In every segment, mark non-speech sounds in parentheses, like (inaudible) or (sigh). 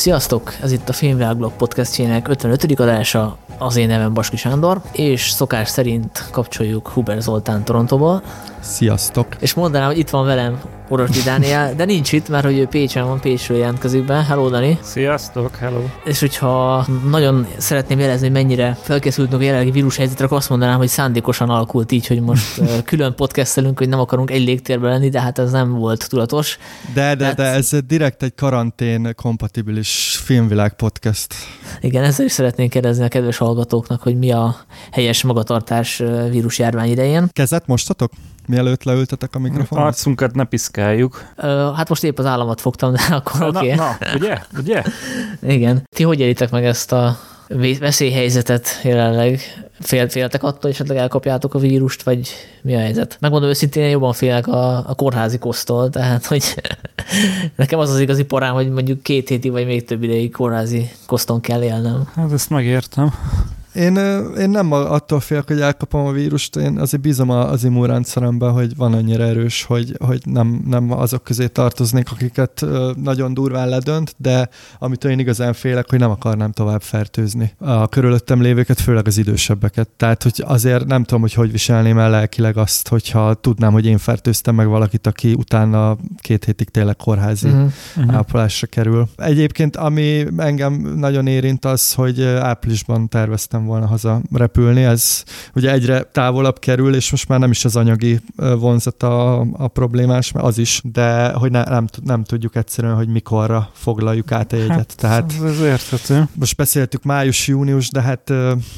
Sziasztok! Ez itt a Filmvilágblog podcastjének 55. adása, az én nevem Baski Sándor, és szokás szerint kapcsoljuk Huber Zoltán Torontóból. Sziasztok! És mondanám, hogy itt van velem Orosdi Dániel, de nincs itt, mert hogy ő Pécsen van, Pécsről jelentkezik be. Hello, Dani! Sziasztok, hello! És hogyha nagyon szeretném jelezni, hogy mennyire felkészültünk a jelenlegi vírushelyzetre, akkor azt mondanám, hogy szándékosan alakult így, hogy most (laughs) külön podcastelünk, hogy nem akarunk egy légtérben lenni, de hát ez nem volt tudatos. De, de, hát... de ez direkt egy karantén kompatibilis filmvilág podcast. Igen, ezzel is szeretnénk kérdezni a kedves hallgatóknak, hogy mi a helyes magatartás vírusjárvány idején. Kezet mostatok? Mielőtt leültetek a mikrofonot? Arcunkat ne piszkáljuk. Ö, hát most épp az államat fogtam, de akkor oké. Okay. Na, na, ugye? Ugye? Igen. Ti hogy élitek meg ezt a veszélyhelyzetet jelenleg? Fél, féltek attól, hogy esetleg elkapjátok a vírust, vagy mi a helyzet? Megmondom őszintén, én jobban félek a, a kórházi kosztól, tehát hogy (laughs) nekem az az igazi porám, hogy mondjuk két héti vagy még több ideig kórházi koszton kell élnem. Hát ezt megértem. Én, én nem attól félek, hogy elkapom a vírust, én azért bízom az immunrendszeremben, hogy van annyira erős, hogy, hogy nem, nem azok közé tartoznék, akiket nagyon durván ledönt, de amit én igazán félek, hogy nem akarnám tovább fertőzni a körülöttem lévőket, főleg az idősebbeket. Tehát, hogy azért nem tudom, hogy hogy viselném el lelkileg azt, hogyha tudnám, hogy én fertőztem meg valakit, aki utána két hétig tényleg kórházi uh-huh. ápolásra kerül. Egyébként, ami engem nagyon érint az, hogy áprilisban terveztem szerettem volna haza repülni, ez ugye egyre távolabb kerül, és most már nem is az anyagi vonzat a, a problémás, mert az is, de hogy ne, nem, nem tudjuk egyszerűen, hogy mikorra foglaljuk át a jegyet. Hát, Tehát ez érthető. Most beszéltük május-június, de hát,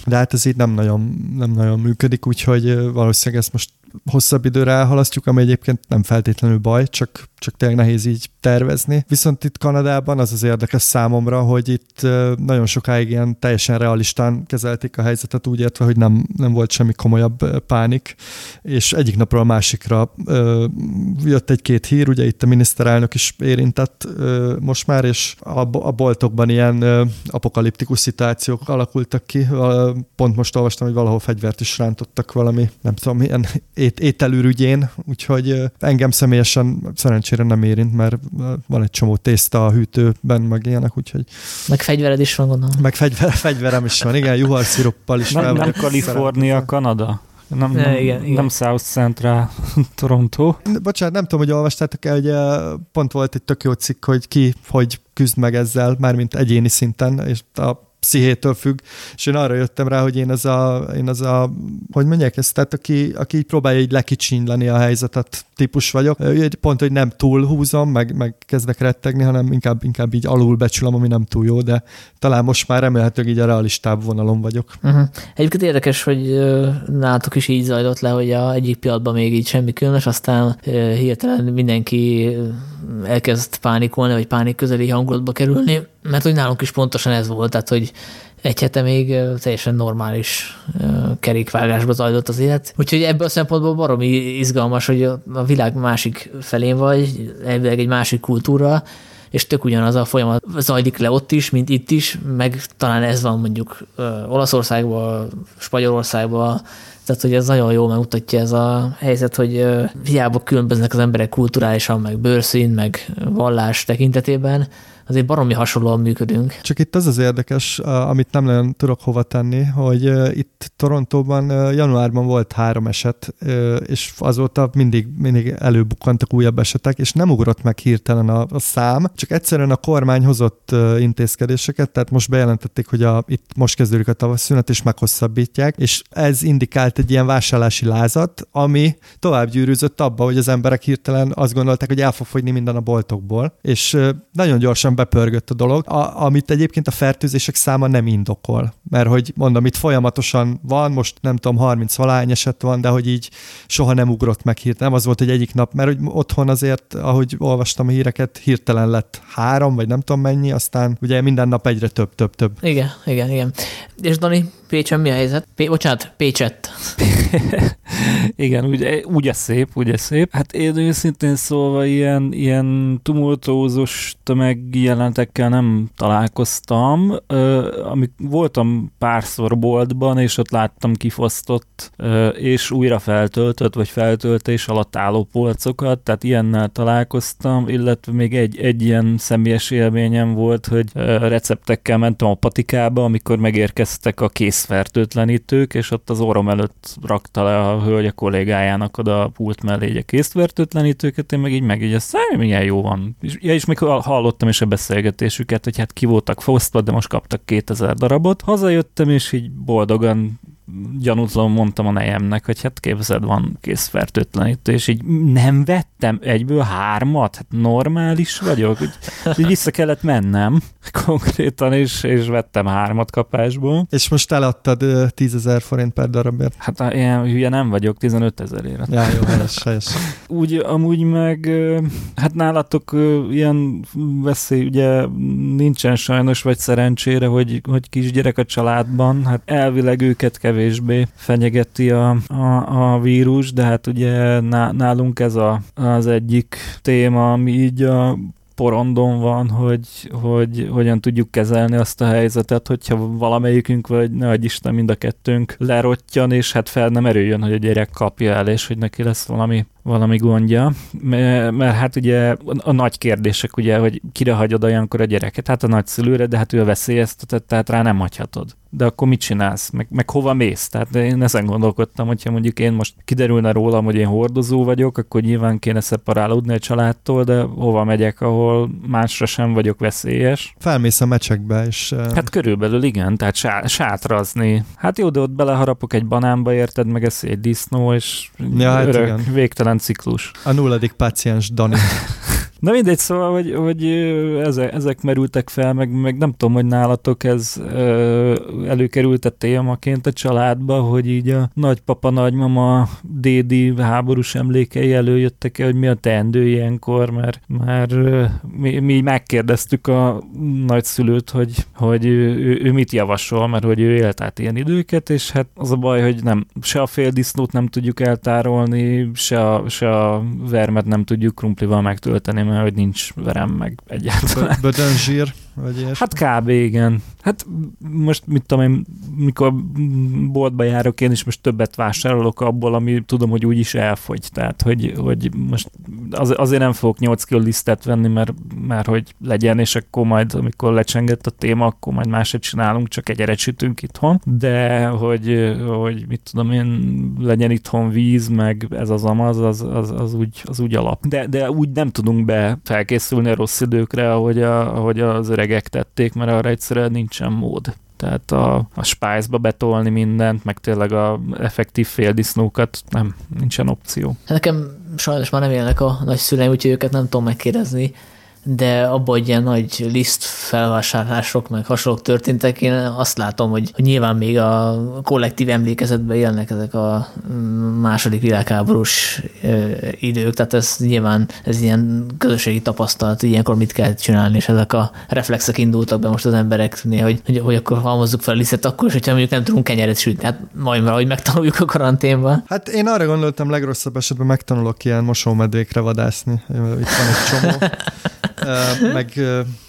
de hát ez így nem nagyon, nem nagyon működik, úgyhogy valószínűleg ezt most hosszabb időre elhalasztjuk, ami egyébként nem feltétlenül baj, csak, csak tényleg nehéz így tervezni. Viszont itt Kanadában az az érdekes számomra, hogy itt nagyon sokáig ilyen teljesen realistán kezelték a helyzetet, úgy értve, hogy nem, nem volt semmi komolyabb pánik, és egyik napról a másikra jött egy-két hír, ugye itt a miniszterelnök is érintett most már, és a, a boltokban ilyen apokaliptikus szituációk alakultak ki. Pont most olvastam, hogy valahol fegyvert is rántottak valami, nem tudom, milyen ét, ételürügyén, úgyhogy engem személyesen szerencsére nem érint, mert van egy csomó tészta a hűtőben, meg ilyenek, úgyhogy... Meg fegyvered is van, gondolom. Meg fegyver, (laughs) fegyverem is van, igen, juharsziroppal is. Nem, nem Kalifornia, Kanada. Nem, nem, igen, igen. nem South Central (laughs) Toronto. Bocsánat, nem tudom, hogy olvastátok el, hogy pont volt egy tök jó cikk, hogy ki hogy küzd meg ezzel, mármint egyéni szinten, és a pszichétől függ, és én arra jöttem rá, hogy én az a, én az a hogy mondják ezt, tehát aki, aki így próbálja így lekicsinyleni a helyzetet típus vagyok. Pont, hogy nem túl húzom, meg, meg kezdek rettegni, hanem inkább, inkább így alul becsülöm, ami nem túl jó, de talán most már remélhetőleg így a realistább vonalon vagyok. Uh-huh. Egyébként érdekes, hogy nálatok is így zajlott le, hogy a egyik pillanatban még így semmi különös, aztán hirtelen mindenki elkezd pánikolni, vagy pánik közeli hangulatba kerülni, mert hogy nálunk is pontosan ez volt, tehát hogy egy hete még teljesen normális kerékvágásba zajlott az élet. Úgyhogy ebből a szempontból baromi izgalmas, hogy a világ másik felén vagy, elvileg egy másik kultúra, és tök ugyanaz a folyamat zajlik le ott is, mint itt is, meg talán ez van mondjuk Olaszországban, Spanyolországban, tehát, hogy ez nagyon jól megmutatja ez a helyzet, hogy hiába különböznek az emberek kulturálisan, meg bőrszín, meg vallás tekintetében, azért baromi hasonlóan működünk. Csak itt az az érdekes, amit nem nagyon tudok hova tenni, hogy itt Torontóban januárban volt három eset, és azóta mindig, mindig előbukkantak újabb esetek, és nem ugrott meg hirtelen a, a szám, csak egyszerűen a kormány hozott intézkedéseket, tehát most bejelentették, hogy a, itt most kezdődik a tavasszünet, és meghosszabbítják, és ez indikált egy ilyen vásárlási lázat, ami tovább gyűrűzött abba, hogy az emberek hirtelen azt gondolták, hogy el fog fogyni minden a boltokból, és nagyon gyorsan bepörgött a dolog, a, amit egyébként a fertőzések száma nem indokol. Mert hogy mondom, itt folyamatosan van, most nem tudom, 30 valány eset van, de hogy így soha nem ugrott meg hirtelen. Nem az volt, hogy egyik nap, mert hogy otthon azért, ahogy olvastam a híreket, hirtelen lett három, vagy nem tudom mennyi, aztán ugye minden nap egyre több, több, több. Igen, igen, igen. És Dani, Pécsen mi a helyzet? P- bocsánat, Pécsett. (laughs) Igen, úgy, úgy szép, úgy szép. Hát én őszintén szólva ilyen, ilyen tumultózós tömegjelentekkel nem találkoztam. amik voltam párszor boltban, és ott láttam kifosztott és újra feltöltött, vagy feltöltés alatt álló polcokat, tehát ilyennel találkoztam, illetve még egy, egy ilyen személyes élményem volt, hogy receptekkel mentem a patikába, amikor megérkeztek a készfertőtlenítők, és ott az orrom előtt rakta le a hölgy a kollégájának oda a pult mellé egy készfertőtlenítőket, én meg így megjegyeztem, milyen jó van. És, ja, és még hallottam is a beszélgetésüket, hogy hát ki voltak fosztva, de most kaptak 2000 darabot. Hazajöttem, és így boldogan gyanútlan mondtam a nejemnek, hogy hát képzeld, van kész fertőtlenítő, és így nem vettem egyből hármat, hát normális vagyok, hogy, így vissza kellett mennem (laughs) konkrétan, és, és vettem hármat kapásból. És most eladtad 10 ezer forint per darabért? Hát ilyen hülye nem vagyok, 15 ezerért. Ja, jó, helyes, helyes. (laughs) Úgy, amúgy meg, hát nálatok ilyen veszély ugye nincsen sajnos, vagy szerencsére, hogy, hogy kisgyerek a családban, hát elvileg őket kevés kevésbé fenyegeti a, a, a vírus, de hát ugye nálunk ez a, az egyik téma, ami így a porondon van, hogy, hogy hogyan tudjuk kezelni azt a helyzetet, hogyha valamelyikünk, vagy ne adj Isten, mind a kettőnk lerottyan, és hát fel nem erőjön, hogy a gyerek kapja el, és hogy neki lesz valami, valami gondja. Mert, mert hát ugye a, nagy kérdések, ugye, hogy kire hagyod olyankor a gyereket, hát a nagyszülőre, de hát ő a veszélyeztetett, tehát rá nem hagyhatod de akkor mit csinálsz, meg, meg hova mész? Tehát én ezen gondolkodtam, hogyha mondjuk én most kiderülne rólam, hogy én hordozó vagyok, akkor nyilván kéne szeparálódni a családtól, de hova megyek, ahol másra sem vagyok veszélyes. Felmész a mecsekbe, és... Hát körülbelül igen, tehát sá- sátrazni. Hát jó, de ott beleharapok egy banánba, érted, meg ez egy disznó, és ja, hát örök, igen. végtelen ciklus. A nulladik páciens Dani. (laughs) Na mindegy, szóval, hogy, hogy ezek, ezek merültek fel, meg, meg nem tudom, hogy nálatok ez előkerült a témaként a családba, hogy így a nagypapa, nagymama, dédi háborús emlékei előjöttek el, hogy mi a teendő ilyenkor, mert már mi, mi megkérdeztük a nagyszülőt, hogy, hogy ő, ő mit javasol, mert hogy ő élt át ilyen időket, és hát az a baj, hogy nem, se a féldisznót nem tudjuk eltárolni, se a, se a vermet nem tudjuk krumplival megtölteni, mert hogy nincs verem meg egyáltalán. Bödönzsír, vagy? Hát kb. igen. Hát most mit tudom én, mikor boltba járok, én is most többet vásárolok abból, ami tudom, hogy úgyis elfogy. Tehát, hogy, hogy most az, azért nem fogok 8 kg lisztet venni, mert, mert hogy legyen, és akkor majd, amikor lecsengett a téma, akkor majd másod csinálunk, csak egy sütünk itthon. De hogy, hogy mit tudom én, legyen itthon víz, meg ez az amaz, az, az, az, úgy, az úgy alap. De, de úgy nem tudunk be felkészülni a rossz időkre, ahogy, a, ahogy az öregek tették, mert arra egyszerűen nincsen mód. Tehát a, a spice-ba betolni mindent, meg tényleg a effektív féldisznókat nem, nincsen opció. Nekem sajnos már nem élnek a nagyszüleim, úgyhogy őket nem tudom megkérdezni, de abban, hogy ilyen nagy liszt felvásárlások, meg hasonlók történtek, én azt látom, hogy, hogy nyilván még a kollektív emlékezetben élnek ezek a második világháborús idők, tehát ez nyilván ez ilyen közösségi tapasztalat, ilyenkor mit kell csinálni, és ezek a reflexek indultak be most az embereknél, hogy, hogy, hogy akkor halmozzuk fel a lisztet, akkor is, hogyha mondjuk nem tudunk kenyeret sütni, hát majd hogy megtanuljuk a karanténban. Hát én arra gondoltam, legrosszabb esetben megtanulok ilyen mosómedvékre vadászni. Itt van egy csomó. (laughs) meg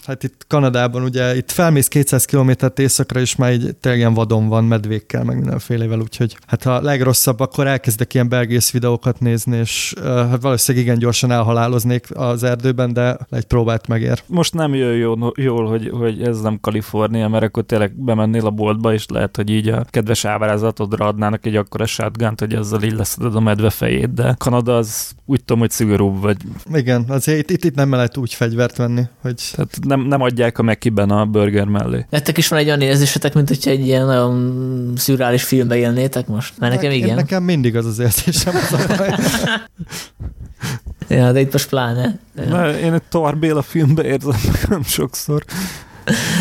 hát itt Kanadában ugye itt felmész 200 kilométert északra, és már egy tényleg ilyen vadon van medvékkel, meg mindenfélevel, úgyhogy hát ha legrosszabb, akkor elkezdek ilyen belgész videókat nézni, és hát valószínűleg igen gyorsan elhaláloznék az erdőben, de egy próbát megér. Most nem jön jól, jól hogy, hogy ez nem Kalifornia, mert akkor tényleg bemennél a boltba, és lehet, hogy így a kedves ábrázatodra adnának egy akkora shotgun hogy ezzel így leszeded a medve fejét, de Kanada az úgy tudom, hogy szigorúbb vagy. Igen, azért itt, itt, itt nem lehet úgy fegyvert venni, hogy... Tehát nem, nem adják a Mekiben a burger mellé. Nektek is van egy olyan érzésetek, mint hogyha egy ilyen nagyon szürreális filmbe élnétek most? Mert nekem igen. Nekem mindig az az érzésem. Az a ja, de itt most pláne. Ja. én egy Tor Béla filmbe érzem nem sokszor.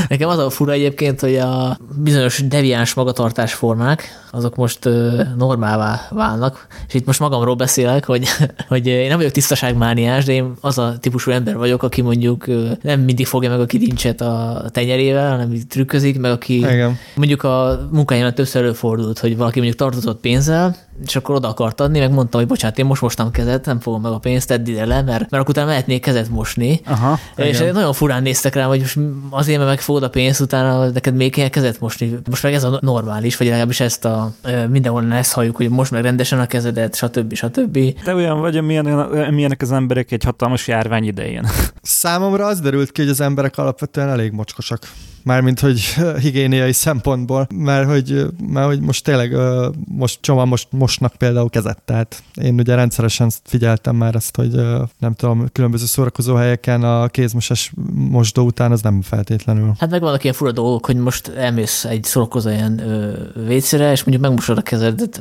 Nekem az a fura egyébként, hogy a bizonyos deviáns magatartásformák, azok most normálvá válnak, és itt most magamról beszélek, hogy, (laughs) hogy én nem vagyok tisztaságmániás, de én az a típusú ember vagyok, aki mondjuk nem mindig fogja meg a kilincset a tenyerével, hanem trükközik, meg aki Igen. mondjuk a munkájában többször előfordult, hogy valaki mondjuk tartozott pénzzel, és akkor oda akart adni, meg mondta, hogy bocsánat, én most mostam kezet, nem fogom meg a pénzt, tedd ide le, mert, mert akkor utána mehetnék kezet mosni. Aha. És Igen. nagyon furán néztek rám, hogy most azért, mert megfogod a pénzt, utána neked még kell kezet mosni. Most meg ez a normális, vagy legalábbis ezt a mindenhol ezt halljuk, hogy most meg rendesen a kezedet, stb. stb. Te olyan vagy, amilyen, amilyenek az emberek egy hatalmas járvány idején. Számomra az derült ki, hogy az emberek alapvetően elég mocskosak. Mármint, hogy (laughs) higiéniai szempontból, mert hogy, mert hogy most tényleg most csomag most mosnak például kezet, tehát én ugye rendszeresen figyeltem már ezt, hogy nem tudom, különböző szórakozó helyeken a kézmosás mosdó után az nem feltétlenül. Hát meg vannak ilyen fura dolgok, hogy most elmész egy szórakozó ilyen vécére, és mondjuk megmosod a kezedet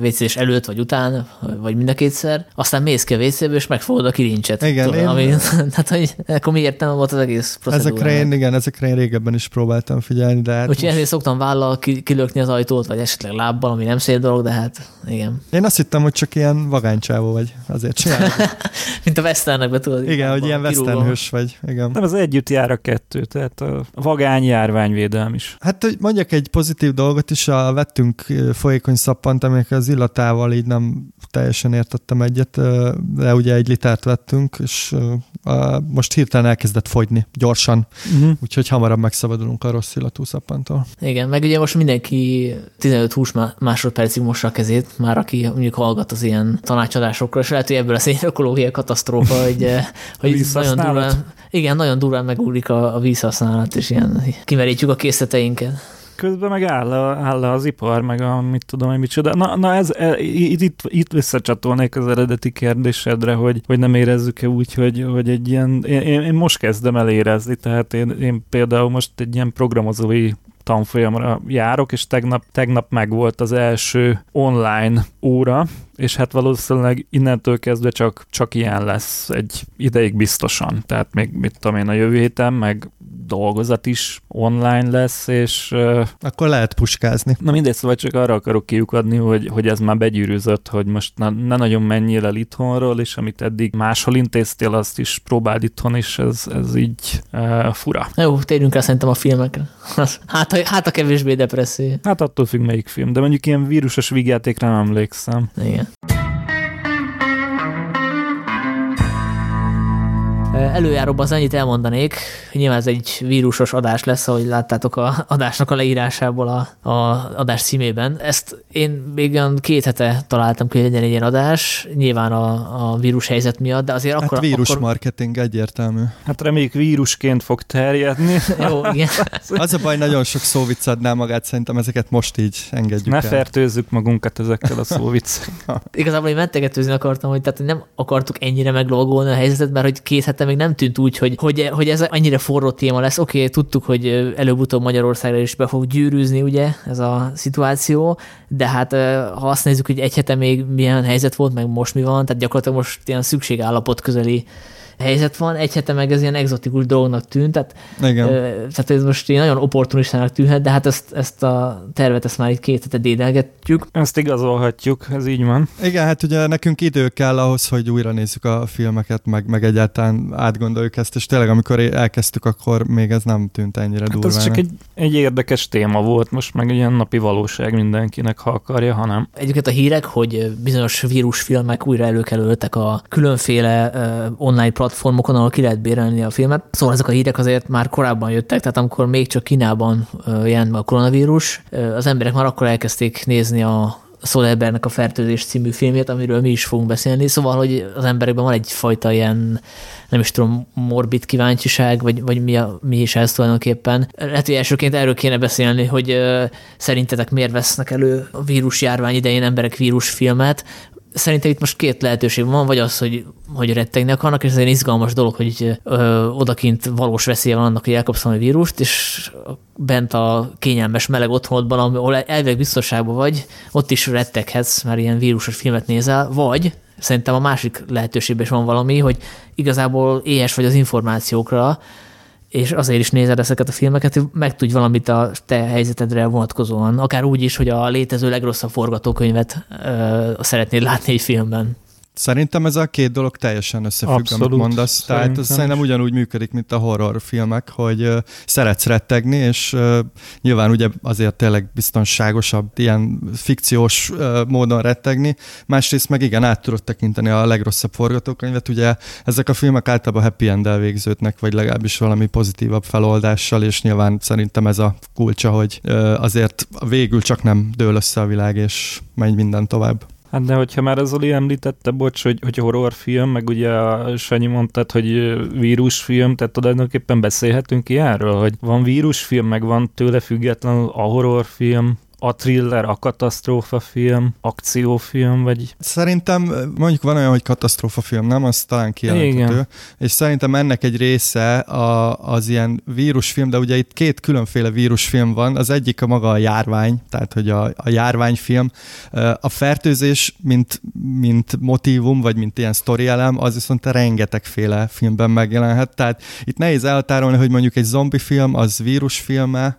vécés előtt vagy után, vagy mind a kétszer, aztán mész ki a vécébe, és megfogod a kilincset. Igen, Tudod, én- ami, tehát, (laughs) hogy akkor mi értelme volt az egész procedúrának. Ezekre én, igen, ezekre én régebben is próbáltam figyelni, de hát Úgyhogy most- ezért szoktam vállal ki- kilökni az ajtót, vagy esetleg lábbal, ami nem szép dolog, de hát igen. én azt hittem, hogy csak ilyen vagánycsávó vagy, azért csinálom. (laughs) Mint a westernekben, tudod. Igen, hogy ilyen kirúgom. western hős vagy. Igen. Nem, ez együtt jár a kettő, tehát a vagány járványvédelem is. Hát, hogy mondjak egy pozitív dolgot is, a, vettünk folyékony szappant, aminek az illatával így nem teljesen értettem egyet, de ugye egy litert vettünk, és most hirtelen elkezdett fogyni, gyorsan, Uh-huh. úgyhogy hamarabb megszabadulunk a rossz illatú szappantól. Igen, meg ugye most mindenki 15-20 má- másodpercig mossa a kezét, már aki mondjuk hallgat az ilyen tanácsadásokról, és lehet, hogy ebből lesz egy ökológiai katasztrófa, hogy, eh, (laughs) hogy nagyon durván, igen, nagyon durván megúlik a, a vízhasználat, és ilyen kimerítjük a készleteinket. Közben meg áll, áll az ipar, meg a mit tudom én micsoda. Na, na ez, e, itt, itt, itt visszacsatolnék az eredeti kérdésedre, hogy, hogy nem érezzük-e úgy, hogy, hogy egy ilyen, én, én most kezdem el érezni, tehát én, én például most egy ilyen programozói tanfolyamra járok, és tegnap, tegnap meg volt az első online óra, és hát valószínűleg innentől kezdve csak, csak ilyen lesz egy ideig biztosan. Tehát még mit tudom én a jövő héten, meg dolgozat is online lesz, és Akkor lehet puskázni. Na mindegy, szóval csak arra akarok kiukadni, hogy, hogy ez már begyűrűzött, hogy most ne, ne nagyon menjél el itthonról, és amit eddig máshol intéztél, azt is próbáld itthon, és ez, ez így uh, fura. Jó, térjünk rá szerintem a filmekre. (laughs) Hát, ha- hát a kevésbé depresszív. Hát attól függ melyik film, de mondjuk ilyen vírusos vígjátékra nem emlékszem. Igen. Yeah. Előjáróban az annyit elmondanék, hogy nyilván ez egy vírusos adás lesz, ahogy láttátok a adásnak a leírásából a, a adás címében. Ezt én még olyan két hete találtam ki, hogy legyen egy ilyen adás, nyilván a, a vírus helyzet miatt, de azért Hát akkor... vírus akkor... marketing egyértelmű. Hát reméljük vírusként fog terjedni. (laughs) Jó, igen. (laughs) Az a baj, nagyon sok szóvic adná magát, szerintem ezeket most így engedjük Ne el. fertőzzük magunkat ezekkel a (laughs) szóviccekkel. Igazából én mentegetőzni akartam, hogy, tehát, nem akartuk ennyire meglovagolni a helyzetet, mert hogy két hete még nem tűnt úgy, hogy, hogy, hogy ez annyira forró téma lesz. Oké, okay, tudtuk, hogy előbb-utóbb Magyarországra is be fog gyűrűzni, ugye, ez a szituáció, de hát ha azt nézzük, hogy egy hete még milyen helyzet volt, meg most mi van, tehát gyakorlatilag most ilyen szükségállapot közeli helyzet van, egy hete meg ez ilyen egzotikus dolognak tűnt, tehát, Igen. ö, tehát ez most ilyen nagyon opportunistának tűnhet, de hát ezt, ezt a tervet ezt már itt két hete dédelgetjük. Ezt igazolhatjuk, ez így van. Igen, hát ugye nekünk idő kell ahhoz, hogy újra nézzük a filmeket, meg, meg egyáltalán átgondoljuk ezt, és tényleg amikor elkezdtük, akkor még ez nem tűnt ennyire Hát durvának. ez csak egy, egy érdekes téma volt, most meg ilyen napi valóság mindenkinek, ha akarja, hanem Egyébként a hírek, hogy bizonyos vírusfilmek újra előkelőltek a különféle uh, online platformokon, ahol ki lehet bérelni a filmet. Szóval ezek a hírek azért már korábban jöttek, tehát amikor még csak Kínában jelent meg a koronavírus, az emberek már akkor elkezdték nézni a Soderbergnek a Fertőzés című filmjét, amiről mi is fogunk beszélni. Szóval, hogy az emberekben van egyfajta ilyen, nem is tudom, morbid kíváncsiság, vagy, vagy mi, a, mi is ez tulajdonképpen. Lehet, hogy elsőként erről kéne beszélni, hogy uh, szerintetek miért vesznek elő a vírus járvány idején emberek vírusfilmet, Szerintem itt most két lehetőség van, vagy az, hogy, hogy rettegni akarnak, és ez egy izgalmas dolog, hogy ö, odakint valós veszélye van annak, hogy elkapsz a vírust, és bent a kényelmes meleg otthonodban, ahol elveg biztonságban vagy, ott is retteghetsz, mert ilyen vírusos filmet nézel, vagy szerintem a másik lehetőségben is van valami, hogy igazából éhes vagy az információkra, és azért is nézed ezeket a filmeket, hogy megtudj valamit a te helyzetedre vonatkozóan, akár úgy is, hogy a létező legrosszabb forgatókönyvet ö, szeretnéd látni egy filmben. Szerintem ez a két dolog teljesen összefügg, Abszolút, amit mondasz. Szerintem Tehát ez szerintem ugyanúgy működik, mint a horrorfilmek, hogy uh, szeretsz rettegni, és uh, nyilván ugye azért tényleg biztonságosabb ilyen fikciós uh, módon rettegni. Másrészt meg igen, át tudod tekinteni a legrosszabb forgatókönyvet. Ugye ezek a filmek általában happy end végződnek, vagy legalábbis valami pozitívabb feloldással, és nyilván szerintem ez a kulcsa, hogy uh, azért végül csak nem dől össze a világ, és megy minden tovább. Hát de hogyha már az Oli említette, bocs, hogy, hogy horrorfilm, meg ugye a Sanyi mondtad, hogy vírusfilm, tehát tulajdonképpen beszélhetünk ilyenről, hogy van vírusfilm, meg van tőle függetlenül a horrorfilm, a thriller, a katasztrófa film, akciófilm, vagy... Szerintem mondjuk van olyan, hogy katasztrófa film, nem? Az talán kijelenthető. És szerintem ennek egy része a, az ilyen vírusfilm, de ugye itt két különféle vírusfilm van. Az egyik a maga a járvány, tehát hogy a, a járványfilm. A fertőzés, mint, mint motivum, vagy mint ilyen sztori elem, az viszont rengetegféle filmben megjelenhet. Tehát itt nehéz elhatárolni, hogy mondjuk egy zombi film, az vírusfilme,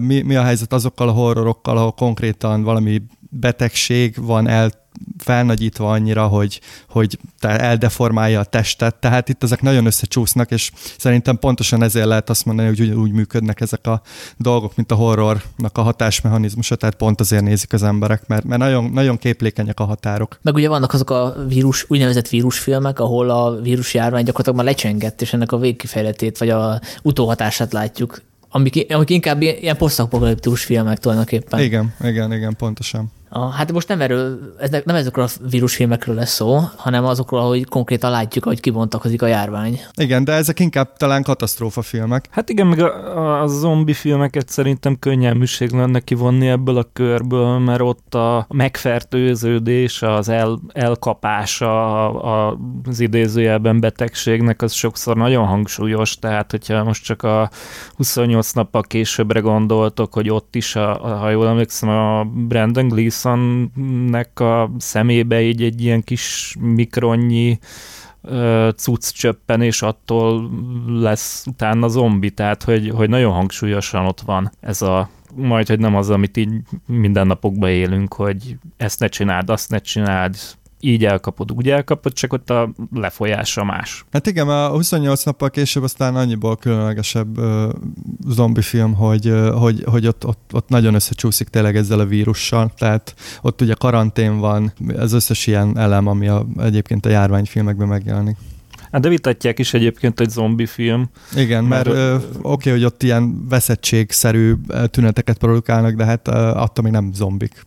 mi, mi a helyzet azokkal a horror horrorokkal, ahol konkrétan valami betegség van el felnagyítva annyira, hogy, hogy eldeformálja a testet, tehát itt ezek nagyon összecsúsznak, és szerintem pontosan ezért lehet azt mondani, hogy úgy, működnek ezek a dolgok, mint a horrornak a hatásmechanizmusa, tehát pont azért nézik az emberek, mert, mert nagyon, nagyon képlékenyek a határok. Meg ugye vannak azok a vírus, úgynevezett vírusfilmek, ahol a vírusjárvány gyakorlatilag már lecsengett, és ennek a végkifejletét, vagy a utóhatását látjuk amik, amik inkább ilyen posztapokaliptikus filmek tulajdonképpen. Igen, igen, igen, pontosan. A, hát most nem erről, ez nem ezekről a vírusfilmekről lesz szó, hanem azokról, hogy konkrétan látjuk, hogy kibontakozik a járvány. Igen, de ezek inkább talán katasztrófa filmek. Hát igen, meg a, a, a zombi filmeket szerintem könnyen műség lenne kivonni ebből a körből, mert ott a megfertőződés, az el, elkapása a, a, az idézőjelben betegségnek az sokszor nagyon hangsúlyos, tehát hogyha most csak a 28 nappal későbbre gondoltok, hogy ott is, a, a, ha jól emlékszem, a Brandon Gleeson Wilsonnek a szemébe így egy ilyen kis mikronnyi cucc csöppen, és attól lesz utána zombi, tehát hogy, hogy nagyon hangsúlyosan ott van ez a majd, hogy nem az, amit így mindennapokban élünk, hogy ezt ne csináld, azt ne csináld, így elkapod, úgy elkapod, csak ott a lefolyása más. Hát igen, a 28 nappal később aztán annyiból különlegesebb uh, zombi film, hogy, uh, hogy, hogy ott, ott, ott nagyon összecsúszik tényleg ezzel a vírussal, tehát ott ugye karantén van, az összes ilyen elem, ami a, egyébként a járványfilmekben megjelenik. Hát de vitatják is egyébként egy zombi film. Igen, mert, mert oké, okay, hogy ott ilyen veszettségszerű tüneteket produkálnak, de hát attól még nem zombik.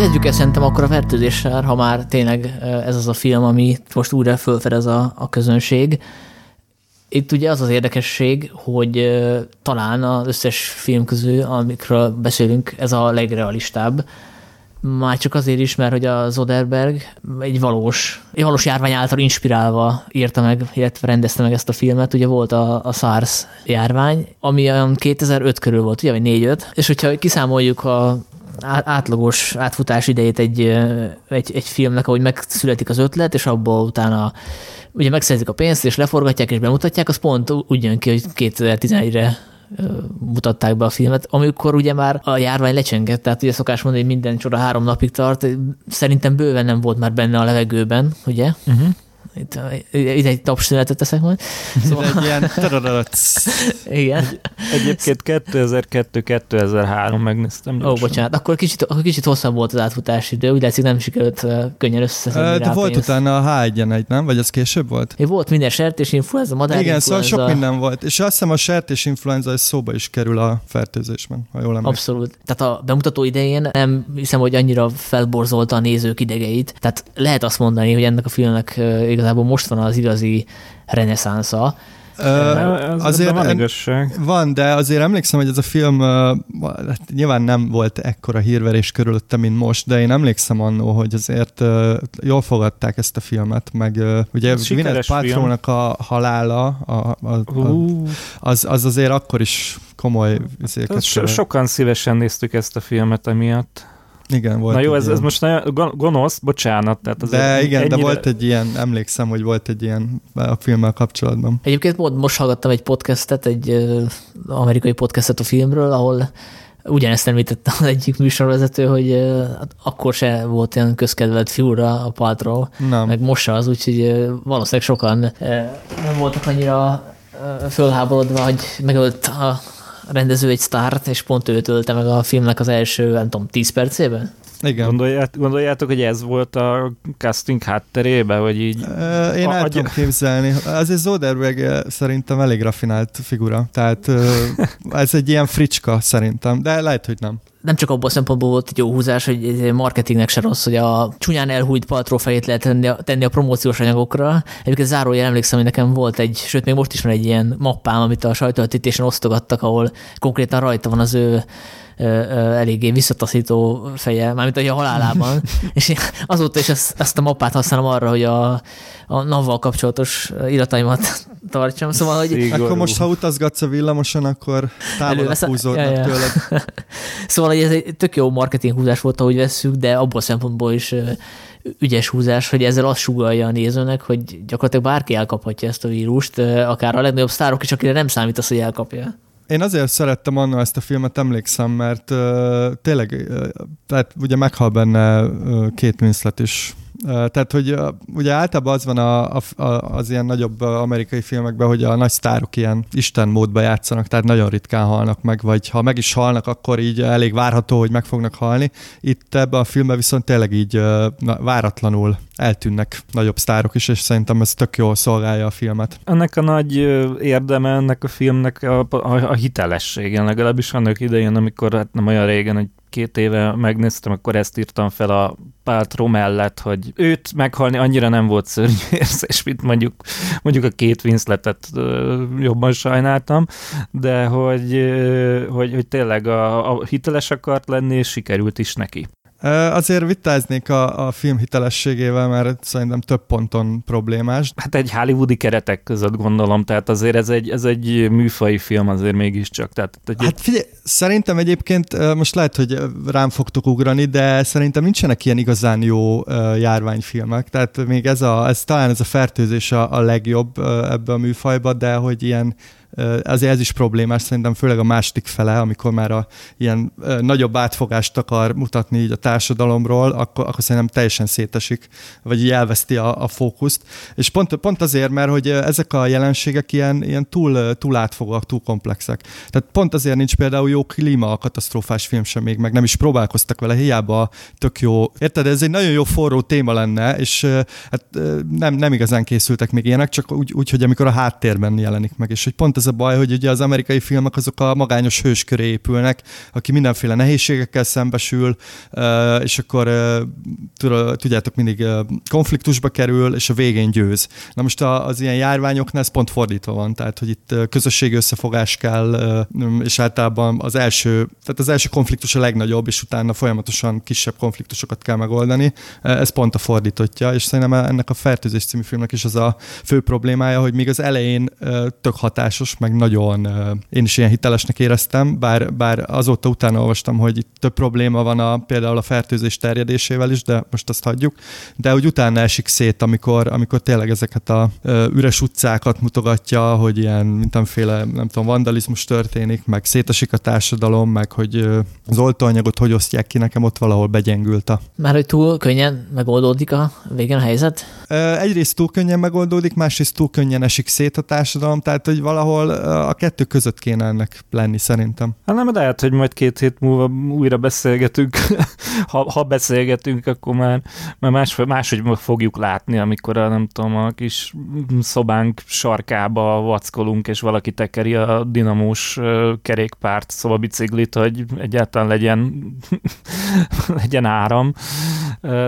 Kezdjük el szerintem akkor a fertőzéssel, ha már tényleg ez az a film, ami most újra fölfedez a, a közönség. Itt ugye az az érdekesség, hogy talán az összes film közül, amikről beszélünk, ez a legrealistább. Már csak azért is, mert hogy a Zoderberg egy valós, egy valós járvány által inspirálva írta meg, illetve rendezte meg ezt a filmet. Ugye volt a, a SARS járvány, ami olyan 2005 körül volt, ugye, vagy 4-5, és hogyha kiszámoljuk a átlagos átfutás idejét egy, egy, egy filmnek, ahogy megszületik az ötlet, és abból utána ugye megszerzik a pénzt, és leforgatják, és bemutatják, az pont úgy jön ki, hogy 2011-re mutatták be a filmet, amikor ugye már a járvány lecsengett, tehát ugye szokás mondani, hogy minden csoda három napig tart, szerintem bőven nem volt már benne a levegőben, ugye? Uh-huh. Itt, itt egy tapszünetet teszek majd. Szóval... egy ilyen... (laughs) Igen. Egyébként 2002-2003 megnéztem. Ó, oh, bocsánat, akkor kicsit, akkor kicsit hosszabb volt az átfutási idő, úgy látszik nem sikerült könnyen összeszedni De volt pénzt. utána a H1-en nem? Vagy az később volt? É, volt minden sertés influenza, madár Igen, influenza. szóval sok minden volt. És azt hiszem a sertés influenza szóba is kerül a fertőzésben, ha jól emlékszem. Abszolút. Tehát a bemutató idején nem hiszem, hogy annyira felborzolta a nézők idegeit. Tehát lehet azt mondani, hogy ennek a filmnek igazából most van az igazi reneszánsza. Uh, azért van igazság. Van, de azért emlékszem, hogy ez a film uh, nyilván nem volt ekkora hírverés körülötte, mint most, de én emlékszem annó, hogy azért uh, jól fogadták ezt a filmet, meg uh, ugye Gwyneth Paltrow-nak a halála a, a, a, az, az azért akkor is komoly so, Sokan szívesen néztük ezt a filmet emiatt. Igen, volt Na jó, ez, ilyen. ez most nagyon gonosz, bocsánat. Tehát az de igen, ennyire... de volt egy ilyen, emlékszem, hogy volt egy ilyen a filmmel kapcsolatban. Egyébként most hallgattam egy podcastet, egy amerikai podcastet a filmről, ahol ugyanezt említette az egyik műsorvezető, hogy uh, akkor se volt ilyen közkedvelt fiúra a Paltrow, meg most az, úgyhogy uh, valószínűleg sokan nem voltak annyira fölháborodva, hogy megölt a rendező egy sztárt, és pont őt ölte meg a filmnek az első, nem tudom, 10 percében. Igen. Gondolját, gondoljátok, hogy ez volt a casting hátterébe, hogy így... Uh, én el tudom képzelni. Azért Zoderberg szerintem elég rafinált figura, tehát (laughs) ez egy ilyen fricska szerintem, de lehet, hogy nem nem csak abból a szempontból volt egy jó húzás, hogy marketingnek se rossz, hogy a csúnyán elhújt paltró fejét lehet tenni a, tenni a promóciós anyagokra. Egyébként zárójel emlékszem, hogy nekem volt egy, sőt még most is van egy ilyen mappám, amit a sajtóvetítésen osztogattak, ahol konkrétan rajta van az ő eléggé visszataszító feje, mármint a halálában, (laughs) és azóta is ezt, ezt a mappát használom arra, hogy a, a nav kapcsolatos irataimat tartsam, szóval, hogy... Szigorú. Akkor most, ha utazgatsz a villamoson, akkor távolabb húzódnak ja, ja. tőled. (laughs) szóval, hogy ez egy tök jó marketing húzás volt, ahogy vesszük, de abból szempontból is ügyes húzás, hogy ezzel azt sugalja a nézőnek, hogy gyakorlatilag bárki elkaphatja ezt a vírust, akár a legnagyobb sztárok is, akire nem számít az, hogy elkapja. Én azért szerettem annól ezt a filmet, emlékszem, mert uh, tényleg, uh, tehát ugye meghal benne uh, két Winslet is. Tehát, hogy ugye általában az van a, a, az ilyen nagyobb amerikai filmekben, hogy a nagy sztárok ilyen Isten módba játszanak, tehát nagyon ritkán halnak meg, vagy ha meg is halnak, akkor így elég várható, hogy meg fognak halni. Itt ebben a filmben viszont tényleg így uh, váratlanul eltűnnek nagyobb sztárok is, és szerintem ez tök jól szolgálja a filmet. Ennek a nagy érdeme ennek a filmnek a, a, a hitelessége, legalábbis annak idején, amikor hát nem olyan régen, hogy két éve megnéztem, akkor ezt írtam fel a Páltró mellett, hogy őt meghalni annyira nem volt szörnyű (laughs) érzés, mint mondjuk, mondjuk a két Winsletet jobban sajnáltam, de hogy, hogy, hogy tényleg a, a hiteles akart lenni, és sikerült is neki. Azért vitáznék a, a film hitelességével, mert szerintem több ponton problémás. Hát egy hollywoodi keretek között gondolom, tehát azért ez egy, ez egy műfai film azért mégiscsak. Tehát egy... Hát figyelj, szerintem egyébként most lehet, hogy rám fogtok ugrani, de szerintem nincsenek ilyen igazán jó járványfilmek. Tehát még ez, a, ez talán ez a fertőzés a, a legjobb ebbe a műfajba, de hogy ilyen azért ez is problémás, szerintem főleg a második fele, amikor már a ilyen nagyobb átfogást akar mutatni így a társadalomról, akkor, akkor szerintem teljesen szétesik, vagy így elveszti a, a fókuszt. És pont, pont azért, mert hogy ezek a jelenségek ilyen, ilyen túl, túl átfogóak, túl komplexek. Tehát pont azért nincs például jó klíma a katasztrófás film sem még, meg nem is próbálkoztak vele, hiába tök jó. Érted, ez egy nagyon jó forró téma lenne, és hát nem, nem igazán készültek még ilyenek, csak úgy, úgy, hogy amikor a háttérben jelenik meg, és hogy pont ez a baj, hogy ugye az amerikai filmek azok a magányos hős köré épülnek, aki mindenféle nehézségekkel szembesül, és akkor tudjátok, mindig konfliktusba kerül, és a végén győz. Na most az ilyen járványoknál ez pont fordítva van, tehát hogy itt közösségi összefogás kell, és általában az első, tehát az első konfliktus a legnagyobb, és utána folyamatosan kisebb konfliktusokat kell megoldani. Ez pont a fordítottja, és szerintem ennek a Fertőzés című filmnek is az a fő problémája, hogy még az elején tök hatásos, fontos, meg nagyon én is ilyen hitelesnek éreztem, bár, bár azóta utána olvastam, hogy itt több probléma van a, például a fertőzés terjedésével is, de most azt hagyjuk. De hogy utána esik szét, amikor, amikor tényleg ezeket a üres utcákat mutogatja, hogy ilyen mindenféle, nem tudom, vandalizmus történik, meg szétesik a társadalom, meg hogy az oltóanyagot hogy osztják ki, nekem ott valahol begyengült a... Már hogy túl könnyen megoldódik a végén a helyzet? Egyrészt túl könnyen megoldódik, másrészt túl könnyen esik szét a társadalom, tehát hogy valahol valahol a kettő között kéne ennek lenni szerintem. Hát nem, de lehet, hogy majd két hét múlva újra beszélgetünk. (laughs) ha, ha beszélgetünk, akkor már, már más, máshogy fogjuk látni, amikor a, nem tudom, a kis szobánk sarkába vackolunk, és valaki tekeri a dinamós kerékpárt, szóval biciklit, hogy egyáltalán legyen, (laughs) legyen áram.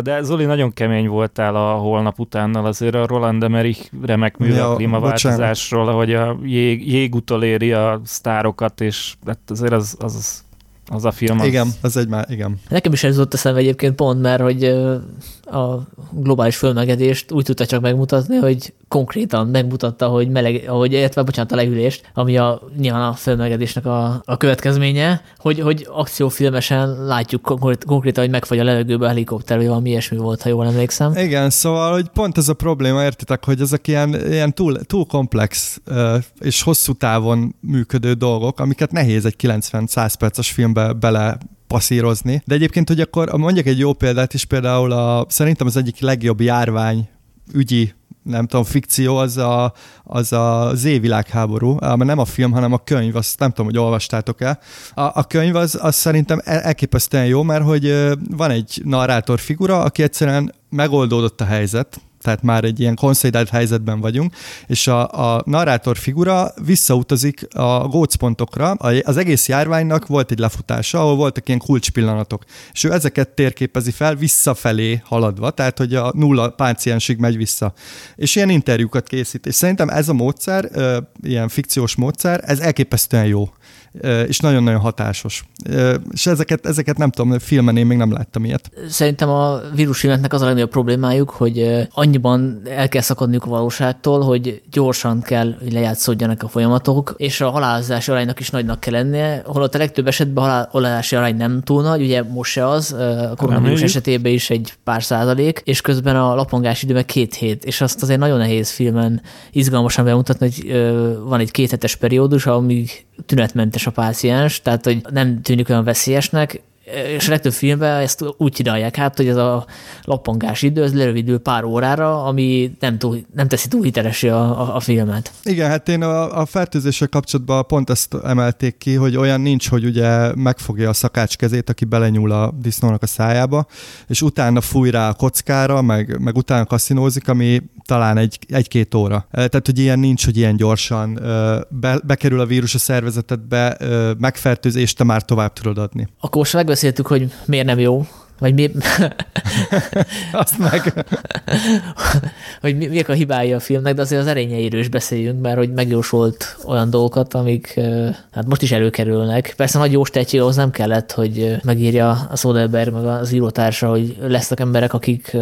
De Zoli, nagyon kemény voltál a holnap utánnal, azért a Roland Emmerich remek mű ja, a klímaváltozásról, ahogy a jég, jég, utoléri a sztárokat, és hát azért az, az, az a film. Az... Igen, az egy már, igen. Nekem is ez jutott eszembe egyébként pont, mert hogy a globális fölmegedést úgy tudta csak megmutatni, hogy konkrétan megmutatta, hogy meleg, hogy értve, bocsánat, a legülést, ami a, nyilván a fölmegedésnek a, a következménye, hogy, hogy akciófilmesen látjuk konkrétan, hogy megfagy a levegőbe a helikopter, vagy valami ilyesmi volt, ha jól emlékszem. Igen, szóval, hogy pont ez a probléma, értitek, hogy ezek ilyen, ilyen túl, túl komplex és hosszú távon működő dolgok, amiket nehéz egy 90-100 perces filmbe bele passzírozni. De egyébként, hogy akkor mondjak egy jó példát is, például a, szerintem az egyik legjobb járvány ügyi nem tudom, fikció, az a, az a Z világháború, mert nem a film, hanem a könyv, azt nem tudom, hogy olvastátok-e. A, a könyv az, az szerintem elképesztően jó, mert hogy van egy narrátor figura, aki egyszerűen megoldódott a helyzet, tehát már egy ilyen konszolidált helyzetben vagyunk, és a, a narrátor figura visszautazik a gócpontokra. Az egész járványnak volt egy lefutása, ahol voltak ilyen kulcspillanatok, és ő ezeket térképezi fel visszafelé haladva, tehát hogy a nulla páciensig megy vissza. És ilyen interjúkat készít, és szerintem ez a módszer, ilyen fikciós módszer, ez elképesztően jó és nagyon-nagyon hatásos. És ezeket, ezeket nem tudom, filmen én még nem láttam ilyet. Szerintem a vírusfilmeknek az a legnagyobb problémájuk, hogy annyiban el kell szakadniuk a valóságtól, hogy gyorsan kell, hogy lejátszódjanak a folyamatok, és a halálozási aránynak is nagynak kell lennie, holott a legtöbb esetben a halálozási arány nem túl nagy, ugye most se az, a koronavírus esetében is egy pár százalék, és közben a lapongás idő meg két hét, és azt azért nagyon nehéz filmen izgalmasan bemutatni, hogy van egy kéthetes periódus, amíg tünetmentes a páciens, tehát hogy nem tűnik olyan veszélyesnek, és a legtöbb filmben ezt úgy csinálják hát, hogy ez a lappangás idő, ez lerövidül pár órára, ami nem, túl, nem teszi túl hitelesé a, a, a filmet. Igen, hát én a, a fertőzéssel kapcsolatban pont ezt emelték ki, hogy olyan nincs, hogy ugye megfogja a szakács kezét, aki belenyúl a disznónak a szájába, és utána fúj rá a kockára, meg, meg utána kaszinózik, ami talán egy, egy-két óra. Tehát, hogy ilyen nincs, hogy ilyen gyorsan be, bekerül a vírus a szervezetedbe, megfertőz, te már tovább tudod adni. Akkor most megbeszéltük, hogy miért nem jó vagy mi... (laughs) Azt meg... (laughs) hogy mi, miek a hibái a filmnek, de azért az erényeiről is beszéljünk, mert hogy megjósolt olyan dolgokat, amik hát most is előkerülnek. Persze nagy jó ahhoz nem kellett, hogy megírja a Soderberg meg az írótársa, hogy lesznek emberek, akik,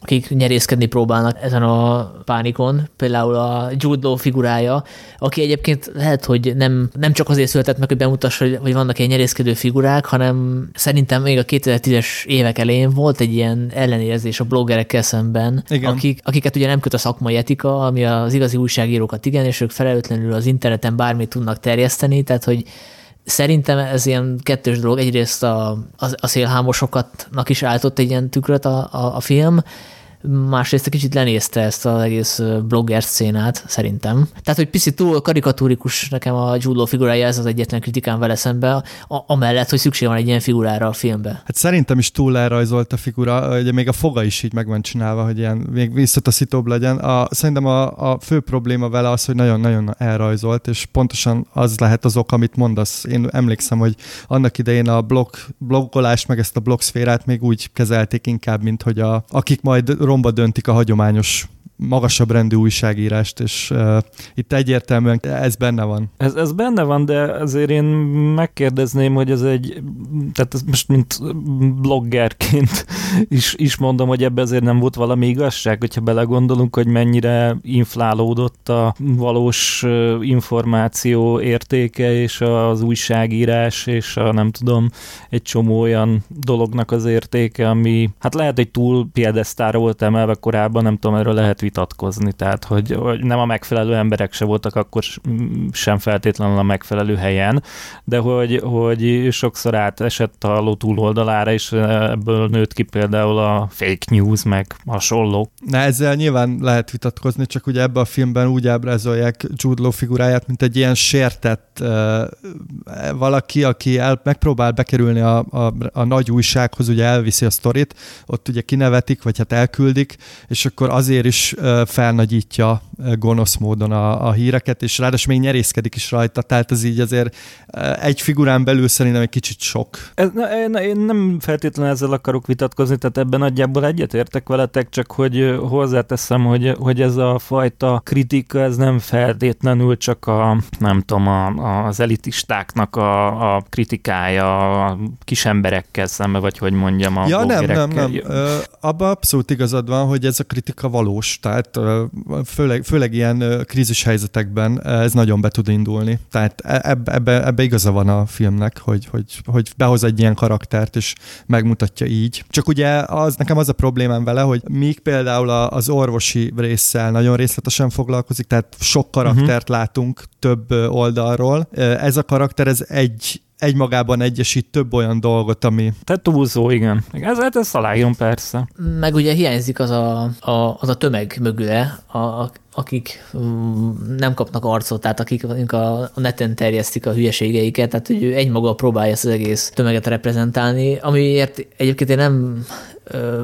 akik nyerészkedni próbálnak ezen a pánikon. Például a Jude Law figurája, aki egyébként lehet, hogy nem, nem csak azért született meg, hogy bemutassa, hogy, hogy vannak ilyen nyerészkedő figurák, hanem szerintem még a 2010-es év évek elején volt egy ilyen ellenérzés a bloggerekkel szemben, akik, akiket ugye nem köt a szakmai etika, ami az igazi újságírókat igen, és ők felelőtlenül az interneten bármit tudnak terjeszteni, tehát hogy Szerintem ez ilyen kettős dolog. Egyrészt a, a, a szélhámosokatnak is álltott egy ilyen tükröt a, a, a film, másrészt egy kicsit lenézte ezt az egész blogger szénát, szerintem. Tehát, hogy picit túl karikatúrikus nekem a Jude figurája, ez az egyetlen kritikám vele szembe, amellett, hogy szükség van egy ilyen figurára a filmbe. Hát szerintem is túl elrajzolt a figura, ugye még a foga is így meg van csinálva, hogy ilyen még visszataszítóbb legyen. A, szerintem a, a fő probléma vele az, hogy nagyon-nagyon elrajzolt, és pontosan az lehet az ok, amit mondasz. Én emlékszem, hogy annak idején a blog, bloggolást, meg ezt a blogszférát még úgy kezelték inkább, mint hogy a, akik majd romba döntik a hagyományos magasabb rendű újságírást, és uh, itt egyértelműen ez benne van. Ez, ez benne van, de azért én megkérdezném, hogy ez egy, tehát ez most mint bloggerként (laughs) is, is mondom, hogy ebbe azért nem volt valami igazság, hogyha belegondolunk, hogy mennyire inflálódott a valós információ értéke, és az újságírás, és a nem tudom, egy csomó olyan dolognak az értéke, ami hát lehet, hogy túl piedesztára volt emelve korábban, nem tudom, erről lehet vitatkozni, tehát hogy, hogy nem a megfelelő emberek se voltak akkor sem feltétlenül a megfelelő helyen, de hogy, hogy sokszor átesett a ló túloldalára, és ebből nőtt ki például a fake news, meg hasonló. Na ezzel nyilván lehet vitatkozni, csak ugye ebben a filmben úgy ábrázolják Jude Law figuráját, mint egy ilyen sértett uh, valaki, aki el, megpróbál bekerülni a, a, a nagy újsághoz, ugye elviszi a sztorit, ott ugye kinevetik, vagy hát elküldik, és akkor azért is felnagyítja gonosz módon a, a híreket, és ráadásul még nyerészkedik is rajta, tehát ez így azért egy figurán belül szerintem egy kicsit sok. Ez, na, én nem feltétlenül ezzel akarok vitatkozni, tehát ebben nagyjából egyetértek veletek, csak hogy hozzáteszem, hogy, hogy ez a fajta kritika, ez nem feltétlenül csak a, nem tudom, a, az elitistáknak a, a kritikája a kis emberekkel szembe, vagy hogy mondjam, a Ja, nem, nem, nem. Abban abszolút igazad van, hogy ez a kritika valós, tehát főleg, főleg ilyen krízis helyzetekben ez nagyon be tud indulni. Tehát e, ebbe, ebbe, ebbe igaza van a filmnek, hogy, hogy, hogy behoz egy ilyen karaktert, és megmutatja így. Csak ugye az, nekem az a problémám vele, hogy míg például az orvosi résszel nagyon részletesen foglalkozik, tehát sok karaktert uh-huh. látunk több oldalról, ez a karakter, ez egy egymagában egyesít több olyan dolgot, ami... Tehát túlzó, igen. Ez, hát ez aláírom persze. Meg ugye hiányzik az a, a, az a tömeg mögüle, a, a, akik um, nem kapnak arcot, tehát akik a, a neten terjesztik a hülyeségeiket, tehát hogy ő egymaga próbálja ezt az egész tömeget reprezentálni, amiért egyébként én nem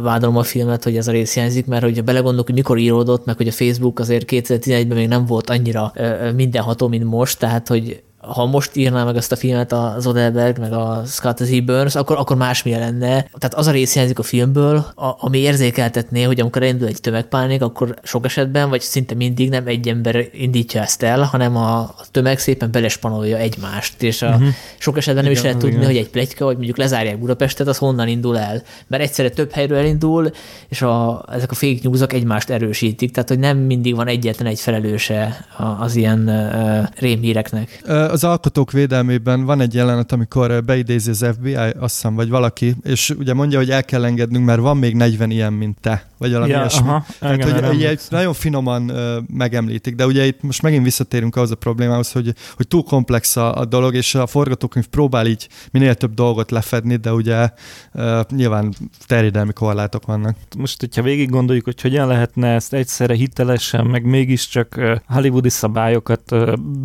vádolom a filmet, hogy ez a rész hiányzik, mert hogyha belegondolok, hogy mikor íródott, meg hogy a Facebook azért 2011-ben még nem volt annyira mindenható, mint most, tehát hogy ha most írná meg ezt a filmet az Odelberg, meg a Scott Z. Burns, akkor, akkor másmilyen lenne. Tehát az a rész hiányzik a filmből, a, ami érzékeltetné, hogy amikor elindul egy tömegpánik, akkor sok esetben, vagy szinte mindig nem egy ember indítja ezt el, hanem a, a tömeg szépen belespanolja egymást, és a, uh-huh. sok esetben nem igen, is lehet tudni, igen. hogy egy plegyka, vagy mondjuk lezárják Budapestet, az honnan indul el. Mert egyszerre több helyről elindul, és a, ezek a fake news egymást erősítik, tehát hogy nem mindig van egyetlen egy felelőse az ilyen uh, rémhíreknek az alkotók védelmében van egy jelenet, amikor beidézi az FBI, azt hiszem, vagy valaki, és ugye mondja, hogy el kell engednünk, mert van még 40 ilyen, mint te, vagy valami ja, ilyesmi. Aha, Tehát, hogy ugye, nagyon finoman uh, megemlítik, de ugye itt most megint visszatérünk ahhoz a problémához, hogy, hogy túl komplex a, a dolog, és a forgatókönyv próbál így minél több dolgot lefedni, de ugye uh, nyilván terjedelmi korlátok vannak. Most, hogyha végig gondoljuk, hogy hogyan lehetne ezt egyszerre hitelesen, meg mégiscsak hollywoodi szabályokat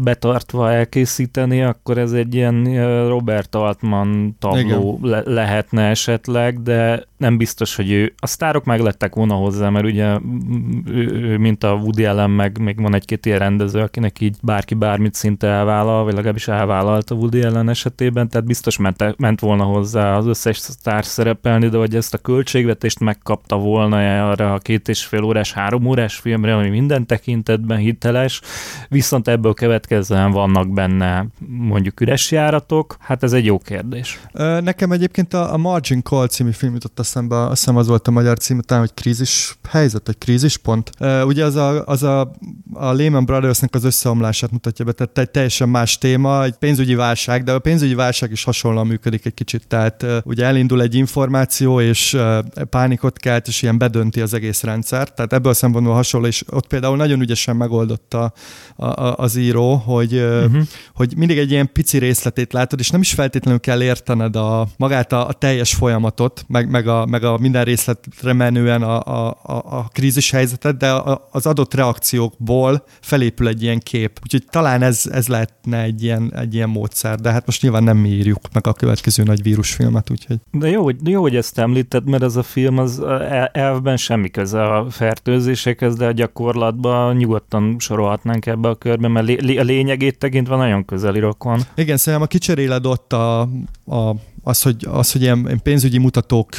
betartva elkészíteni, készíteni, akkor ez egy ilyen Robert Altman tabló le- lehetne esetleg, de nem biztos, hogy ő, a sztárok meg lettek volna hozzá, mert ugye ő, ő, mint a Woody Allen, meg még van egy-két ilyen rendező, akinek így bárki bármit szinte elvállal, vagy legalábbis elvállalt a Woody Allen esetében, tehát biztos ment, ment volna hozzá az összes sztár szerepelni, de hogy ezt a költségvetést megkapta volna arra a két és fél órás, három órás filmre, ami minden tekintetben hiteles, viszont ebből következően vannak benne mondjuk üres járatok, hát ez egy jó kérdés. Nekem egyébként a Margin Call című film jutott a eszembe, azt hiszem az volt a magyar cím, talán, hogy krízis helyzet, vagy krízispont. Uh, ugye az a, az a, a Lehman Brothersnek az összeomlását mutatja be, tehát egy teljesen más téma, egy pénzügyi válság, de a pénzügyi válság is hasonlóan működik egy kicsit, tehát uh, ugye elindul egy információ, és uh, pánikot kelt, és ilyen bedönti az egész rendszer, tehát ebből a szempontból hasonló, és ott például nagyon ügyesen megoldotta a, a, az író, hogy, uh-huh. hogy mindig egy ilyen pici részletét látod, és nem is feltétlenül kell értened a, magát a, a teljes folyamatot, meg, meg a meg a minden részletre menően a, a, a, a krízis helyzetet, de a, az adott reakciókból felépül egy ilyen kép. Úgyhogy talán ez, ez lehetne egy ilyen, egy ilyen módszer, de hát most nyilván nem mi írjuk meg a következő nagy vírusfilmet, úgyhogy. De jó, hogy, jó, hogy ezt említed, mert ez a film az elvben semmi köze a fertőzésekhez, de a gyakorlatban nyugodtan sorolhatnánk ebbe a körbe, mert lé, a lényegét tekintve nagyon közeli rokon. Igen, szerintem a kicseréled ott a, a az, hogy, az, hogy ilyen pénzügyi mutatók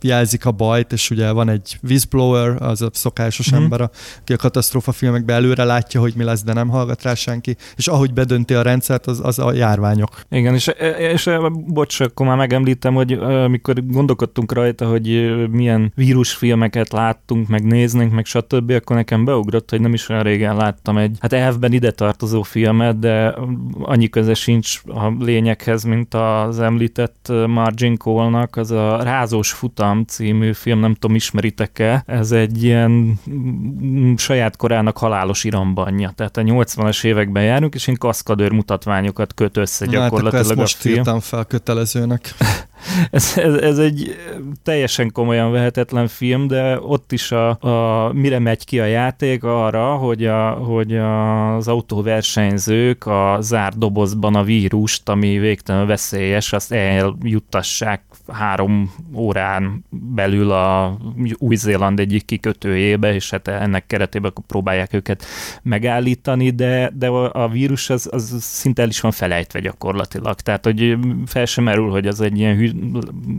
jelzik a bajt, és ugye van egy whistleblower, az a szokásos mm-hmm. ember, aki a katasztrófa filmekben előre látja, hogy mi lesz, de nem hallgat rá senki, és ahogy bedönti a rendszert, az, az a járványok. Igen, és, és bocs, akkor már megemlítem, hogy amikor gondolkodtunk rajta, hogy milyen vírusfilmeket láttunk, meg néznénk, meg stb., akkor nekem beugrott, hogy nem is olyan régen láttam egy, hát elvben ide tartozó filmet, de annyi köze sincs a lényekhez, mint az említett Margin Cole-nak, az a Rázós Futam című film, nem tudom, ismeritek-e, ez egy ilyen mm, saját korának halálos irambanja. Tehát a 80-as években járunk, és én kaszkadőr mutatványokat köt össze gyakorlatilag hát a most film. írtam fel kötelezőnek. (laughs) ez, ez, ez egy teljesen komolyan vehetetlen film, de ott is a, a mire megy ki a játék arra, hogy, a, hogy az autóversenyzők a zárt dobozban a vírust, ami végtelenül veszélyes, azt eljuttassák három órán belül a Új-Zéland egyik kikötőjébe, és hát ennek keretében próbálják őket megállítani, de, de a vírus az, az szinte el is van felejtve gyakorlatilag. Tehát, hogy fel sem merül, hogy az egy ilyen,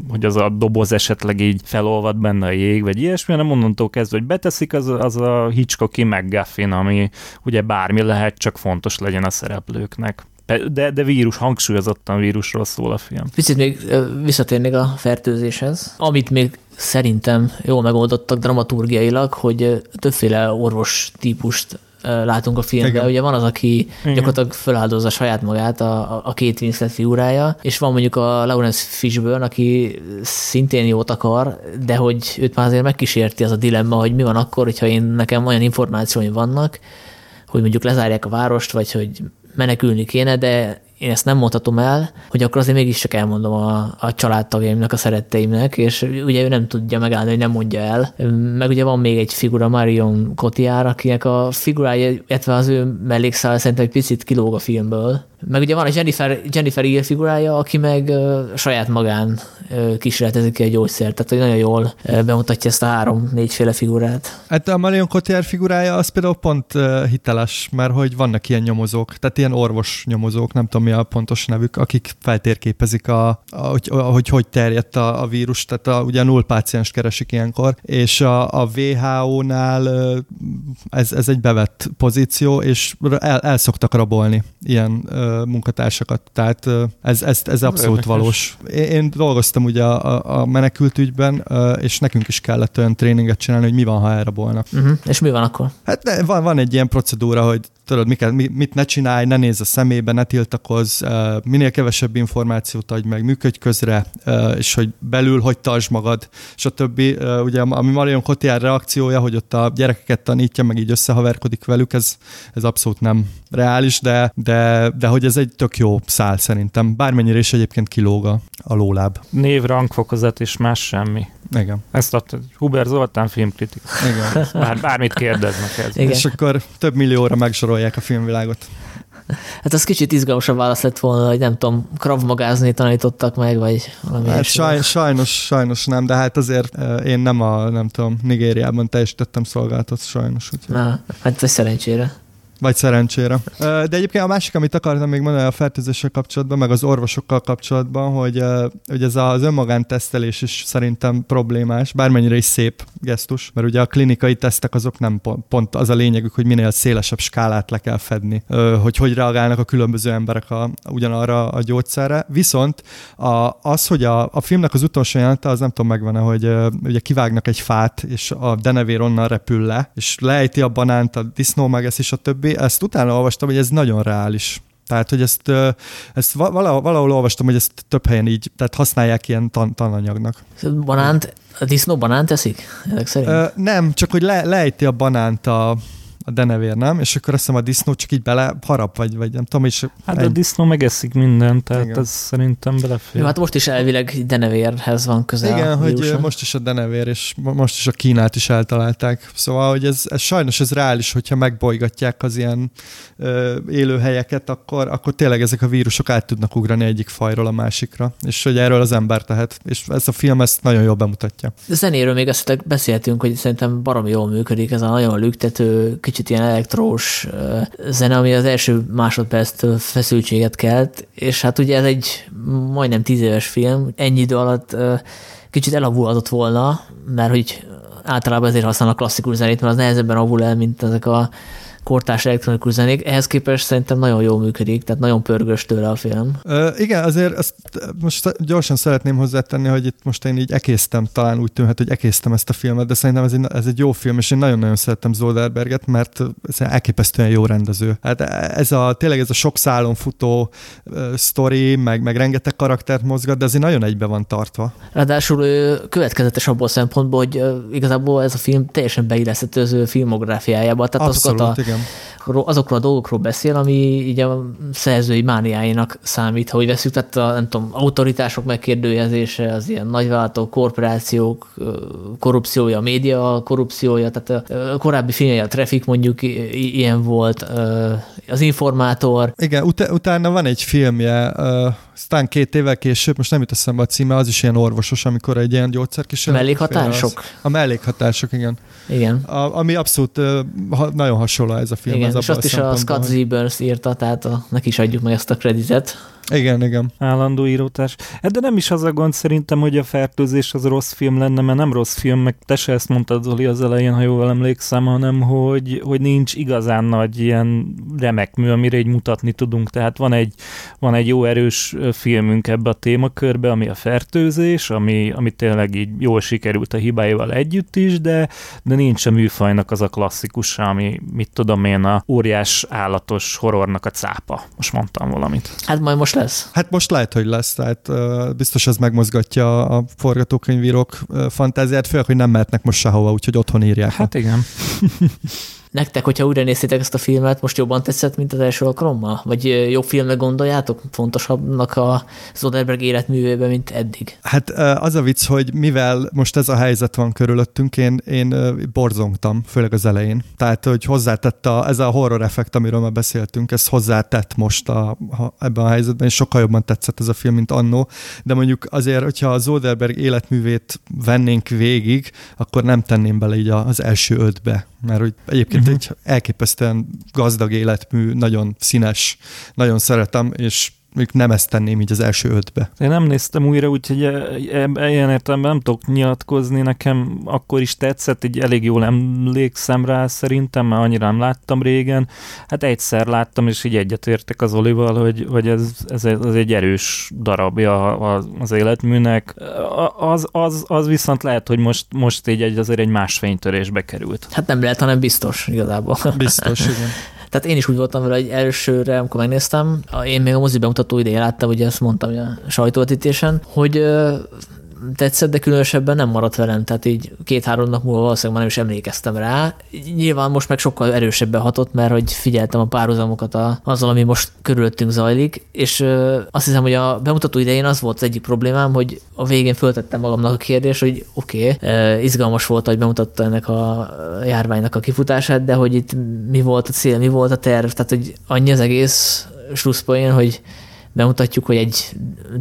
hogy az a doboz esetleg így felolvad benne a jég, vagy ilyesmi, hanem onnantól kezdve, hogy beteszik, az, az a Hitchcocki McGuffin, ami ugye bármi lehet, csak fontos legyen a szereplőknek. De, de vírus, hangsúlyozottan vírusról szól a film. Picit még visszatérnék a fertőzéshez. Amit még szerintem jól megoldottak dramaturgiailag, hogy többféle orvos típust látunk a filmben. Igen. Ugye van az, aki Igen. gyakorlatilag feláldozza saját magát, a, a két Winslet figurája, és van mondjuk a Lawrence Fishburne, aki szintén jót akar, de hogy őt már azért megkísérti az a dilemma, hogy mi van akkor, hogyha én nekem olyan információim vannak, hogy mondjuk lezárják a várost, vagy hogy menekülni kéne, de én ezt nem mondhatom el, hogy akkor azért mégis csak elmondom a, a családtagjaimnak, a szeretteimnek, és ugye ő nem tudja megállni, hogy nem mondja el. Meg ugye van még egy figura, Marion Cotillard, akinek a figurája, illetve az ő mellékszál szerintem egy picit kilóg a filmből, meg ugye van a Jennifer, Jennifer Hill figurája, aki meg saját magán kísérletezik ki a gyógyszert, tehát hogy nagyon jól bemutatja ezt a három-négyféle figurát. Hát a Marion Cotillard figurája az például pont uh, hiteles, mert hogy vannak ilyen nyomozók, tehát ilyen orvos nyomozók, nem tudom mi a pontos nevük, akik feltérképezik, a, a, hogy, a, hogy hogy terjedt a, a vírus, tehát a, ugye null páciens keresik ilyenkor, és a, a WHO-nál ez, ez egy bevett pozíció, és el, el szoktak rabolni ilyen uh, munkatársakat, tehát ez, ez, ez abszolút Érdekes. valós. Én, én dolgoztam ugye a, a menekült ügyben, és nekünk is kellett olyan tréninget csinálni, hogy mi van, ha elrabolnak. Uh-huh. És mi van akkor? Hát van, van egy ilyen procedúra, hogy tudod, miket, mit ne csinálj, ne nézz a szemébe, ne tiltakozz, minél kevesebb információt adj meg, működj közre, és hogy belül hogy tartsd magad, és a többi. Ugye, ami Marion Cotillard reakciója, hogy ott a gyerekeket tanítja, meg így összehaverkodik velük, ez, ez abszolút nem reális, de, de, de hogy ez egy tök jó szál szerintem. Bármennyire is egyébként kilóg a, a lóláb. Név, rangfokozat és más semmi. Igen. Ezt adta Huber Zoltán filmkritik. Igen. Bár, bármit kérdeznek ez. Igen. És akkor több millióra megsorolják a filmvilágot. Hát az kicsit izgalmasabb válasz lett volna, hogy nem tudom, kravmagázni tanítottak meg, vagy valami hát saj, sajnos, sajnos nem, de hát azért én nem a, nem tudom, Nigériában teljesítettem szolgálatot, sajnos. Úgyhogy. Na, hát ez szerencsére. Vagy szerencsére. De egyébként a másik, amit akartam még mondani a fertőzéssel kapcsolatban, meg az orvosokkal kapcsolatban, hogy, hogy ez az önmagántesztelés is szerintem problémás, bármennyire is szép gesztus, mert ugye a klinikai tesztek azok nem pont, pont az a lényegük, hogy minél szélesebb skálát le kell fedni, hogy hogy reagálnak a különböző emberek a, ugyanarra a gyógyszerre. Viszont a, az, hogy a, a filmnek az utolsó jelenete, az nem tudom megvan hogy ugye kivágnak egy fát, és a denevér onnan repül le, és lejti a banánt, a disznó meg és a többi, ezt utána olvastam, hogy ez nagyon reális. Tehát, hogy ezt, ezt valahol, valahol olvastam, hogy ezt több helyen így, tehát használják ilyen tan- tananyagnak. Banánt, a disznó banánt teszik? Ezek szerint? Ö, nem, csak hogy le, lejti a banánt a, a denevér, nem? És akkor azt hiszem a disznó csak így bele harap, vagy, vagy nem tudom, és... Hát egy... a disznó megeszik mindent, tehát Igen. ez szerintem belefér. Jó, hát most is elvileg denevérhez van közel. Igen, hogy most is a denevér, és most is a Kínát is eltalálták. Szóval, hogy ez, ez sajnos ez reális, hogyha megbolygatják az ilyen ö, élőhelyeket, akkor, akkor tényleg ezek a vírusok át tudnak ugrani egyik fajról a másikra, és hogy erről az ember tehet. És ez a film ezt nagyon jól bemutatja. A zenéről még ezt beszéltünk, hogy szerintem baromi jól működik ez a nagyon lüktető, kicsit ilyen elektrós zene, ami az első másodperctől feszültséget kelt, és hát ugye ez egy majdnem tíz éves film, ennyi idő alatt kicsit elavulhatott volna, mert hogy általában ezért használnak klasszikus zenét, mert az nehezebben avul el, mint ezek a kortárs elektronikus zenék. Ehhez képest szerintem nagyon jól működik, tehát nagyon pörgős tőle a film. Ö, igen, azért ezt most gyorsan szeretném hozzátenni, hogy itt most én így ekésztem, talán úgy tűnhet, hogy ekésztem ezt a filmet, de szerintem ez egy, ez egy jó film, és én nagyon-nagyon szerettem Zolderberget, mert ez elképesztően jó rendező. Hát ez a, tényleg ez a sok szálon futó uh, sztori, meg, meg rengeteg karaktert mozgat, de azért nagyon egybe van tartva. Ráadásul ő következetes abból a szempontból, hogy uh, igazából ez a film teljesen beilleszthető az ő filmográfiájába. Tehát Abszolút, azokat a, igen azokról a dolgokról beszél, ami így a szerzői mániáinak számít, ha úgy veszük, tehát a, nem tudom, autoritások megkérdőjezése, az ilyen nagyvállalatok, korporációk korrupciója, a média korrupciója, tehát a korábbi filmje, a Traffic mondjuk ilyen volt, az Informátor. Igen, ut- utána van egy filmje, aztán két évvel később, most nem jut eszembe a címe, az is ilyen orvosos, amikor egy ilyen gyógyszerkísérlet. Mellékhatások? A mellékhatások, igen. Igen. A, ami abszolút ha, nagyon hasonló ez a film. Igen, ez és azt is a Scott Z. Burns írta, tehát a, neki is adjuk meg ezt a kreditet. Igen, igen. Állandó írótás. Hát de nem is az a gond szerintem, hogy a fertőzés az rossz film lenne, mert nem rossz film, meg te se ezt mondtad Zoli az elején, ha jól emlékszem, hanem hogy, hogy nincs igazán nagy ilyen remek mű, amire így mutatni tudunk. Tehát van egy, van egy jó erős filmünk ebbe a témakörbe, ami a fertőzés, ami, ami tényleg így jól sikerült a hibáival együtt is, de, de nincs a műfajnak az a klasszikus, ami mit tudom én, a óriás állatos horrornak a cápa. Most mondtam valamit. Hát majd most lesz. Hát most lehet, hogy lesz, tehát uh, biztos ez megmozgatja a forgatókönyvírók uh, fantáziát, főleg, hogy nem mehetnek most sehova, úgyhogy otthon írják. Hát igen. (laughs) Nektek, hogyha újra néztétek ezt a filmet, most jobban tetszett, mint az első alkalommal? Vagy jobb filmnek gondoljátok? Fontosabbnak a Zoderberg életművében, mint eddig? Hát az a vicc, hogy mivel most ez a helyzet van körülöttünk, én, én borzongtam, főleg az elején. Tehát, hogy hozzátett a, ez a horror effekt, amiről már beszéltünk, ez hozzátett most a, a, ebben a helyzetben, és sokkal jobban tetszett ez a film, mint annó. De mondjuk azért, hogyha a Zoderberg életművét vennénk végig, akkor nem tenném bele így az első ötbe, mert hogy egyébként uh-huh. egy elképesztően gazdag életmű, nagyon színes, nagyon szeretem, és még nem ezt tenném így az első ötbe. Én nem néztem újra, úgyhogy e, e, ilyen értelemben nem tudok nyilatkozni. Nekem akkor is tetszett, így elég jól emlékszem rá szerintem, mert annyira nem láttam régen. Hát egyszer láttam, és így egyetértek az Olival, hogy, hogy ez, ez, ez egy erős darabja az életműnek. Az, az, az viszont lehet, hogy most, most így egy, azért egy más fénytörésbe került. Hát nem lehet, hanem biztos igazából. Biztos, igen. (laughs) Tehát én is úgy voltam vele, hogy elsőre, amikor megnéztem, én még a mozi bemutató idején láttam, ugye ezt mondtam a sajtóvetítésen, hogy tetszett, de különösebben nem maradt velem, tehát így két-három nap múlva valószínűleg már nem is emlékeztem rá. Nyilván most meg sokkal erősebben hatott, mert hogy figyeltem a párhuzamokat a, azzal, ami most körülöttünk zajlik, és ö, azt hiszem, hogy a bemutató idején az volt az egyik problémám, hogy a végén föltettem magamnak a kérdést, hogy oké, okay, izgalmas volt, hogy bemutatta ennek a járványnak a kifutását, de hogy itt mi volt a cél, mi volt a terv, tehát hogy annyi az egész slusszpoén, hogy bemutatjuk, hogy egy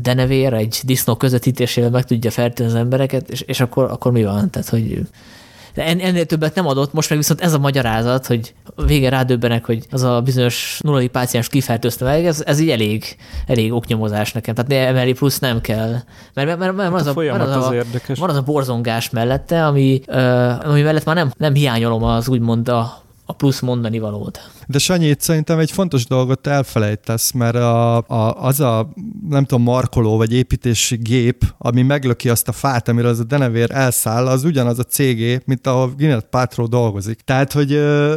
denevér, egy disznó közvetítésével meg tudja fertőzni az embereket, és, és akkor, akkor mi van? Tehát, hogy de ennél többet nem adott, most meg viszont ez a magyarázat, hogy vége rádöbbenek, hogy az a bizonyos nulladik páciens kifertőzte meg, ez, ez így elég, elég oknyomozás nekem. Tehát emeli plusz nem kell. Mert, mert, mert, mert az, a, van, az, az, a, érdekes. van az a borzongás mellette, ami, ami mellett már nem, nem hiányolom az úgymond a, a plusz mondani valót. De Sanyi, itt szerintem egy fontos dolgot elfelejtesz, mert a, a, az a, nem tudom, markoló vagy építési gép, ami meglöki azt a fát, amire az a denevér elszáll, az ugyanaz a cégé, mint ahol Gwyneth Paltrow dolgozik. Tehát, hogy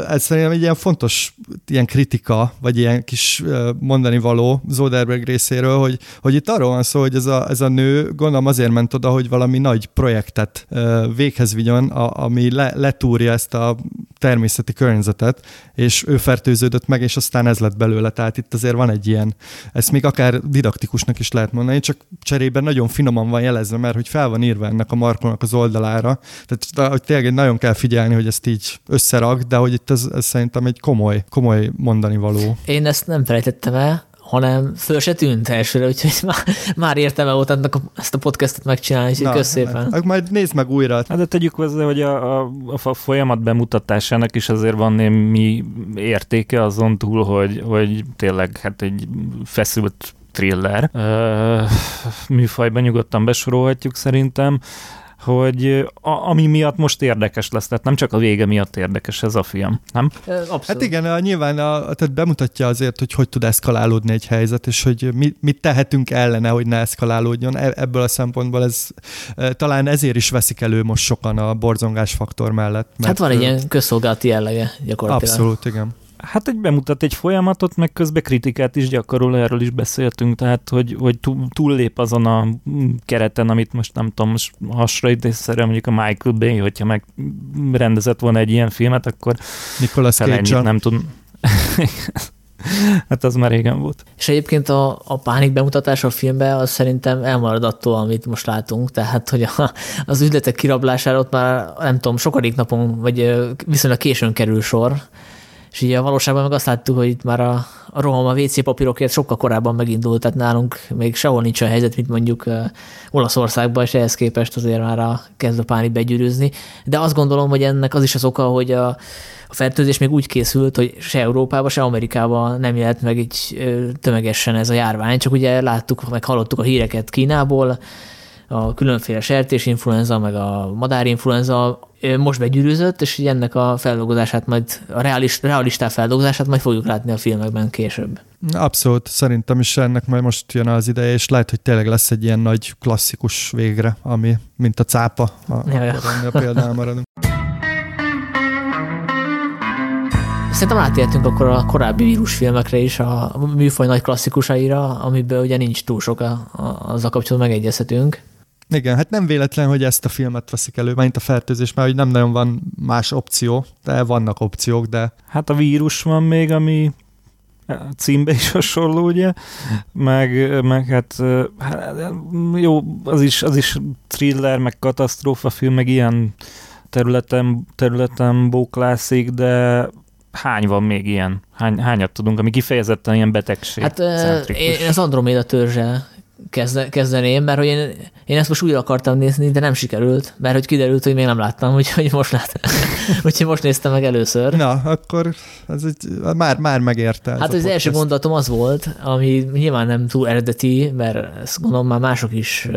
ez szerintem egy ilyen fontos ilyen kritika, vagy ilyen kis mondani való Zoderberg részéről, hogy, hogy itt arról van szó, hogy ez a, ez a nő gondolom azért ment oda, hogy valami nagy projektet véghez vigyon, ami le, letúrja ezt a természeti környezetet, és ő fertőződött meg, és aztán ez lett belőle. Tehát itt azért van egy ilyen, ezt még akár didaktikusnak is lehet mondani, csak cserében nagyon finoman van jelezve, mert hogy fel van írva ennek a markolnak az oldalára. Tehát hogy tényleg nagyon kell figyelni, hogy ezt így összerak, de hogy itt ez, ez szerintem egy komoly, komoly mondani való. Én ezt nem felejtettem el, hanem föl se tűnt elsőre, úgyhogy (laughs) már, már értem el volt ennek a, ezt a podcastot megcsinálni, úgyhogy kösz szépen. Hát, majd nézd meg újra. Hát de tegyük hozzá, hogy a, a, a folyamat bemutatásának is azért van némi értéke azon túl, hogy, hogy tényleg hát egy feszült thriller. Uh, műfajban nyugodtan besorolhatjuk szerintem hogy a, ami miatt most érdekes lesz, tehát nem csak a vége miatt érdekes ez a film, nem? Abszolút. Hát igen, a, nyilván a, tehát bemutatja azért, hogy hogy tud eszkalálódni egy helyzet, és hogy mit, mit tehetünk ellene, hogy ne eszkalálódjon. E, ebből a szempontból ez talán ezért is veszik elő most sokan a borzongás faktor mellett. Mert hát van egy ilyen közszolgálati jellege gyakorlatilag. Abszolút, igen. Hát egy bemutat egy folyamatot, meg közben kritikát is gyakorol, erről is beszéltünk, tehát hogy, hogy túllép azon a kereten, amit most nem tudom, most hasonlítésszerűen mondjuk a Michael Bay, hogyha meg rendezett volna egy ilyen filmet, akkor Nicolas Cage nem tud. (laughs) hát az már régen volt. És egyébként a, a pánik bemutatása a filmben az szerintem elmarad attól, amit most látunk, tehát hogy a, az üzletek kirablására ott már nem tudom, sokadik napon, vagy viszonylag későn kerül sor, és így a valóságban meg azt láttuk, hogy itt már a, a roham a WC papírokért sokkal korábban megindult, tehát nálunk még sehol nincs a helyzet, mint mondjuk Olaszországban, és ehhez képest azért már a kezd a pánik begyűrűzni. De azt gondolom, hogy ennek az is az oka, hogy a, a fertőzés még úgy készült, hogy se Európában, se Amerikában nem jelent meg így tömegesen ez a járvány, csak ugye láttuk, meg hallottuk a híreket Kínából, a különféle sertésinfluenza, meg a madárinfluenza most begyűrűzött, és ennek a feldolgozását majd, a realist, realistá feldolgozását majd fogjuk látni a filmekben később. Abszolút, szerintem is ennek majd most jön az ideje, és lehet, hogy tényleg lesz egy ilyen nagy klasszikus végre, ami mint a cápa, a, ja. a példánál maradunk. (laughs) Szerintem átértünk akkor a korábbi vírusfilmekre is, a műfaj nagy klasszikusaira, amiből ugye nincs túl sok a, a, azzal kapcsolatban megegyezhetünk. Igen, hát nem véletlen, hogy ezt a filmet veszik elő, mint a fertőzés, mert hogy nem nagyon van más opció, de vannak opciók, de... Hát a vírus van még, ami címbe is hasonló, ugye, meg, meg hát, hát jó, az is, az is thriller, meg katasztrófa film, meg ilyen területen, területen bóklászik, de hány van még ilyen? Hány, hányat tudunk, ami kifejezetten ilyen betegség? Hát én az Andromeda törzse kezdeném, mert hogy én, én ezt most újra akartam nézni, de nem sikerült, mert hogy kiderült, hogy még nem láttam, úgyhogy most lát, (laughs) úgyhogy most néztem meg először. Na, akkor ez egy, már, már megérte. Hát az első mondatom az volt, ami nyilván nem túl eredeti, mert ezt gondolom már mások is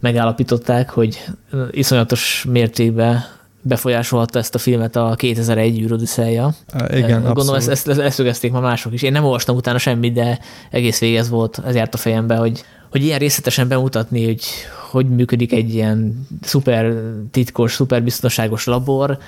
megállapították, hogy iszonyatos mértékben befolyásolhatta ezt a filmet a 2001 űrodüsszelja. Igen, Gondolom ezt, ezt, ezt leszögezték ma mások is. Én nem olvastam utána semmit, de egész végez volt, ez járt a fejembe, hogy, hogy ilyen részletesen bemutatni, hogy hogy működik egy ilyen szuper titkos, szuper biztonságos labor,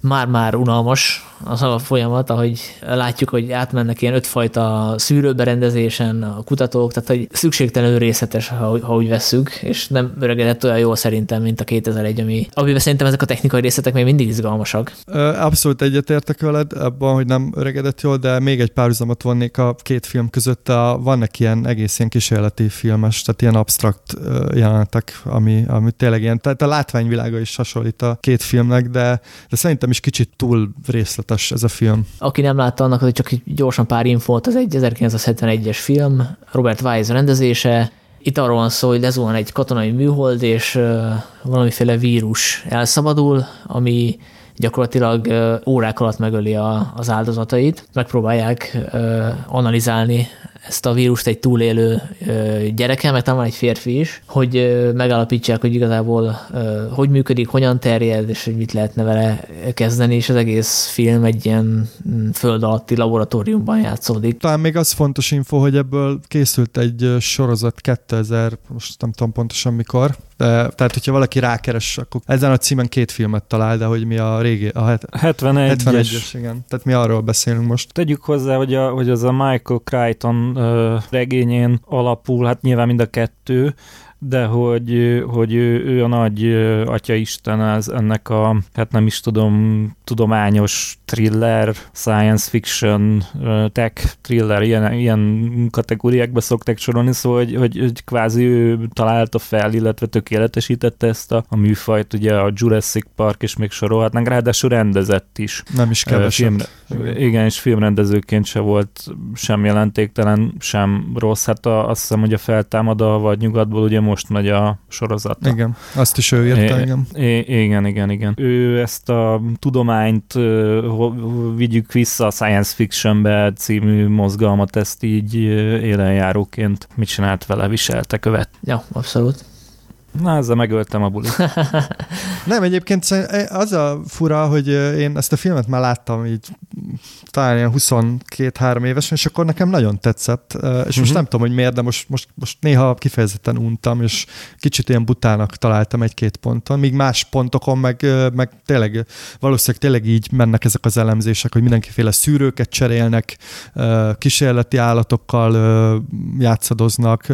már-már unalmas az a folyamat, ahogy látjuk, hogy átmennek ilyen ötfajta szűrőberendezésen a kutatók, tehát hogy szükségtelenül részletes, ha, ha úgy vesszük, és nem öregedett olyan jól szerintem, mint a 2001, ami, amiben szerintem ezek a technikai részletek még mindig izgalmasak. Abszolút egyetértek veled abban, hogy nem öregedett jól, de még egy párhuzamot vonnék a két film között. A, vannak ilyen egész ilyen kísérleti filmes, tehát ilyen abstrakt jelenetek, ami, ami tényleg ilyen, tehát a látványvilága is hasonlít a két filmnek, de, de szerintem is kicsit túl részlet részletes ez a film. Aki nem látta annak, hogy csak gyorsan pár infót, az egy 1971-es film, Robert Wise rendezése, itt arról van szó, hogy lezuhan egy katonai műhold, és valamiféle vírus elszabadul, ami gyakorlatilag órák alatt megöli a, az áldozatait. Megpróbálják analizálni ezt a vírust egy túlélő gyereke, meg talán egy férfi is, hogy megállapítsák, hogy igazából hogy működik, hogyan terjed, és hogy mit lehetne vele kezdeni, és az egész film egy ilyen mm, föld alatti laboratóriumban játszódik. Talán még az fontos info, hogy ebből készült egy sorozat 2000, most nem tudom pontosan mikor, de, tehát, hogyha valaki rákeres, akkor ezen a címen két filmet talál, de hogy mi a régi, a het, 71-es. 71-es, igen. Tehát mi arról beszélünk most. Tegyük hozzá, hogy, a, hogy az a Michael Crichton regényén alapul, hát nyilván mind a kettő, de hogy, hogy ő, ő a nagy atyaisten az ennek a, hát nem is tudom, tudományos thriller, science fiction, tech thriller, ilyen, ilyen kategóriákba szokták sorolni, szóval hogy, hogy, hogy kvázi ő találta fel, illetve tökéletesítette ezt a, a műfajt, ugye a Jurassic Park, és még sorolhatnánk, ráadásul rendezett is. Nem is keveset. Film, igen, és filmrendezőként se volt sem jelentéktelen, sem rossz. Hát a, azt hiszem, hogy a feltámad a vagy nyugatból ugye most megy a sorozat. Igen, azt is ő írta, igen. igen, igen, igen. Ő ezt a tudományt vigyük vissza a science fictionbe című mozgalmat, ezt így élenjáróként mit csinált vele, viselte, követ. Ja, abszolút. Na, ezzel megöltem a bulit. (laughs) Nem, egyébként az a fura, hogy én ezt a filmet már láttam így talán ilyen 22-3 évesen, és akkor nekem nagyon tetszett, és uh-huh. most mhm. nem tudom, hogy miért, de most, most, most néha kifejezetten untam, és kicsit ilyen butának találtam egy-két ponton, míg más pontokon meg, meg tényleg, valószínűleg tényleg így mennek ezek az elemzések, hogy mindenkiféle szűrőket cserélnek, kísérleti állatokkal játszadoznak,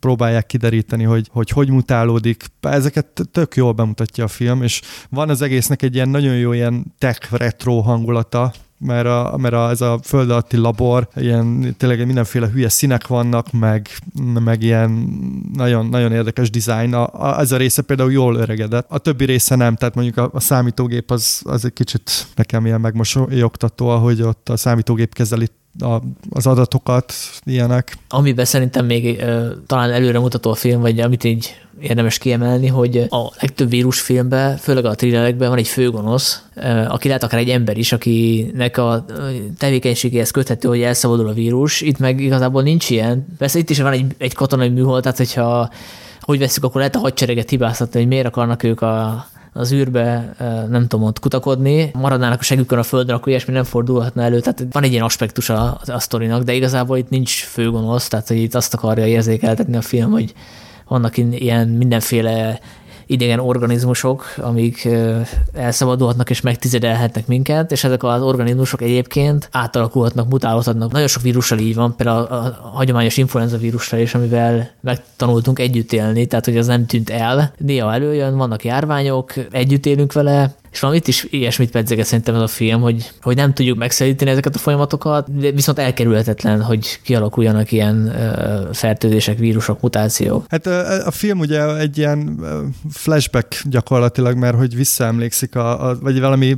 próbálják kideríteni, hogy, hogy hogy mutálódik. Ezeket tök jól bemutatja a film, és van az egésznek egy ilyen nagyon jó ilyen tech retro hangulata, mert, a, mert a, ez a föld alatti labor, ilyen tényleg mindenféle hülye színek vannak, meg, meg ilyen nagyon, nagyon érdekes dizájn. A, a, ez a része például jól öregedett. A többi része nem, tehát mondjuk a, a számítógép az, az egy kicsit nekem ilyen megmosolyogtató, ahogy ott a számítógép kezeli a, az adatokat, ilyenek. Amiben szerintem még ö, talán előre mutató a film, vagy amit így érdemes kiemelni, hogy a legtöbb vírusfilmben, főleg a thrillerekben van egy főgonosz, aki lehet akár egy ember is, akinek a tevékenységéhez köthető, hogy elszabadul a vírus. Itt meg igazából nincs ilyen. Persze itt is van egy, egy katonai műhold, tehát hogyha hogy veszük, akkor lehet a hadsereget hibáztatni, hogy miért akarnak ők a, az űrbe, nem tudom, ott kutakodni, maradnának a segükön a földön, akkor ilyesmi nem fordulhatna elő. Tehát van egy ilyen aspektus a, a sztorinak, de igazából itt nincs főgonosz, tehát hogy itt azt akarja érzékeltetni a film, hogy vannak ilyen mindenféle idegen organizmusok, amik elszabadulhatnak és megtizedelhetnek minket, és ezek az organizmusok egyébként átalakulhatnak, mutálódhatnak. Nagyon sok vírussal így van, például a hagyományos influenza vírussal is, amivel megtanultunk együtt élni, tehát hogy az nem tűnt el. Néha előjön, vannak járványok, együtt élünk vele, és valamit is ilyesmit pedzeget szerintem ez a film, hogy, hogy nem tudjuk megszeríteni ezeket a folyamatokat, de viszont elkerülhetetlen, hogy kialakuljanak ilyen fertőzések, vírusok, mutációk. Hát a, a film ugye egy ilyen flashback gyakorlatilag, mert hogy visszaemlékszik, a, a, vagy valami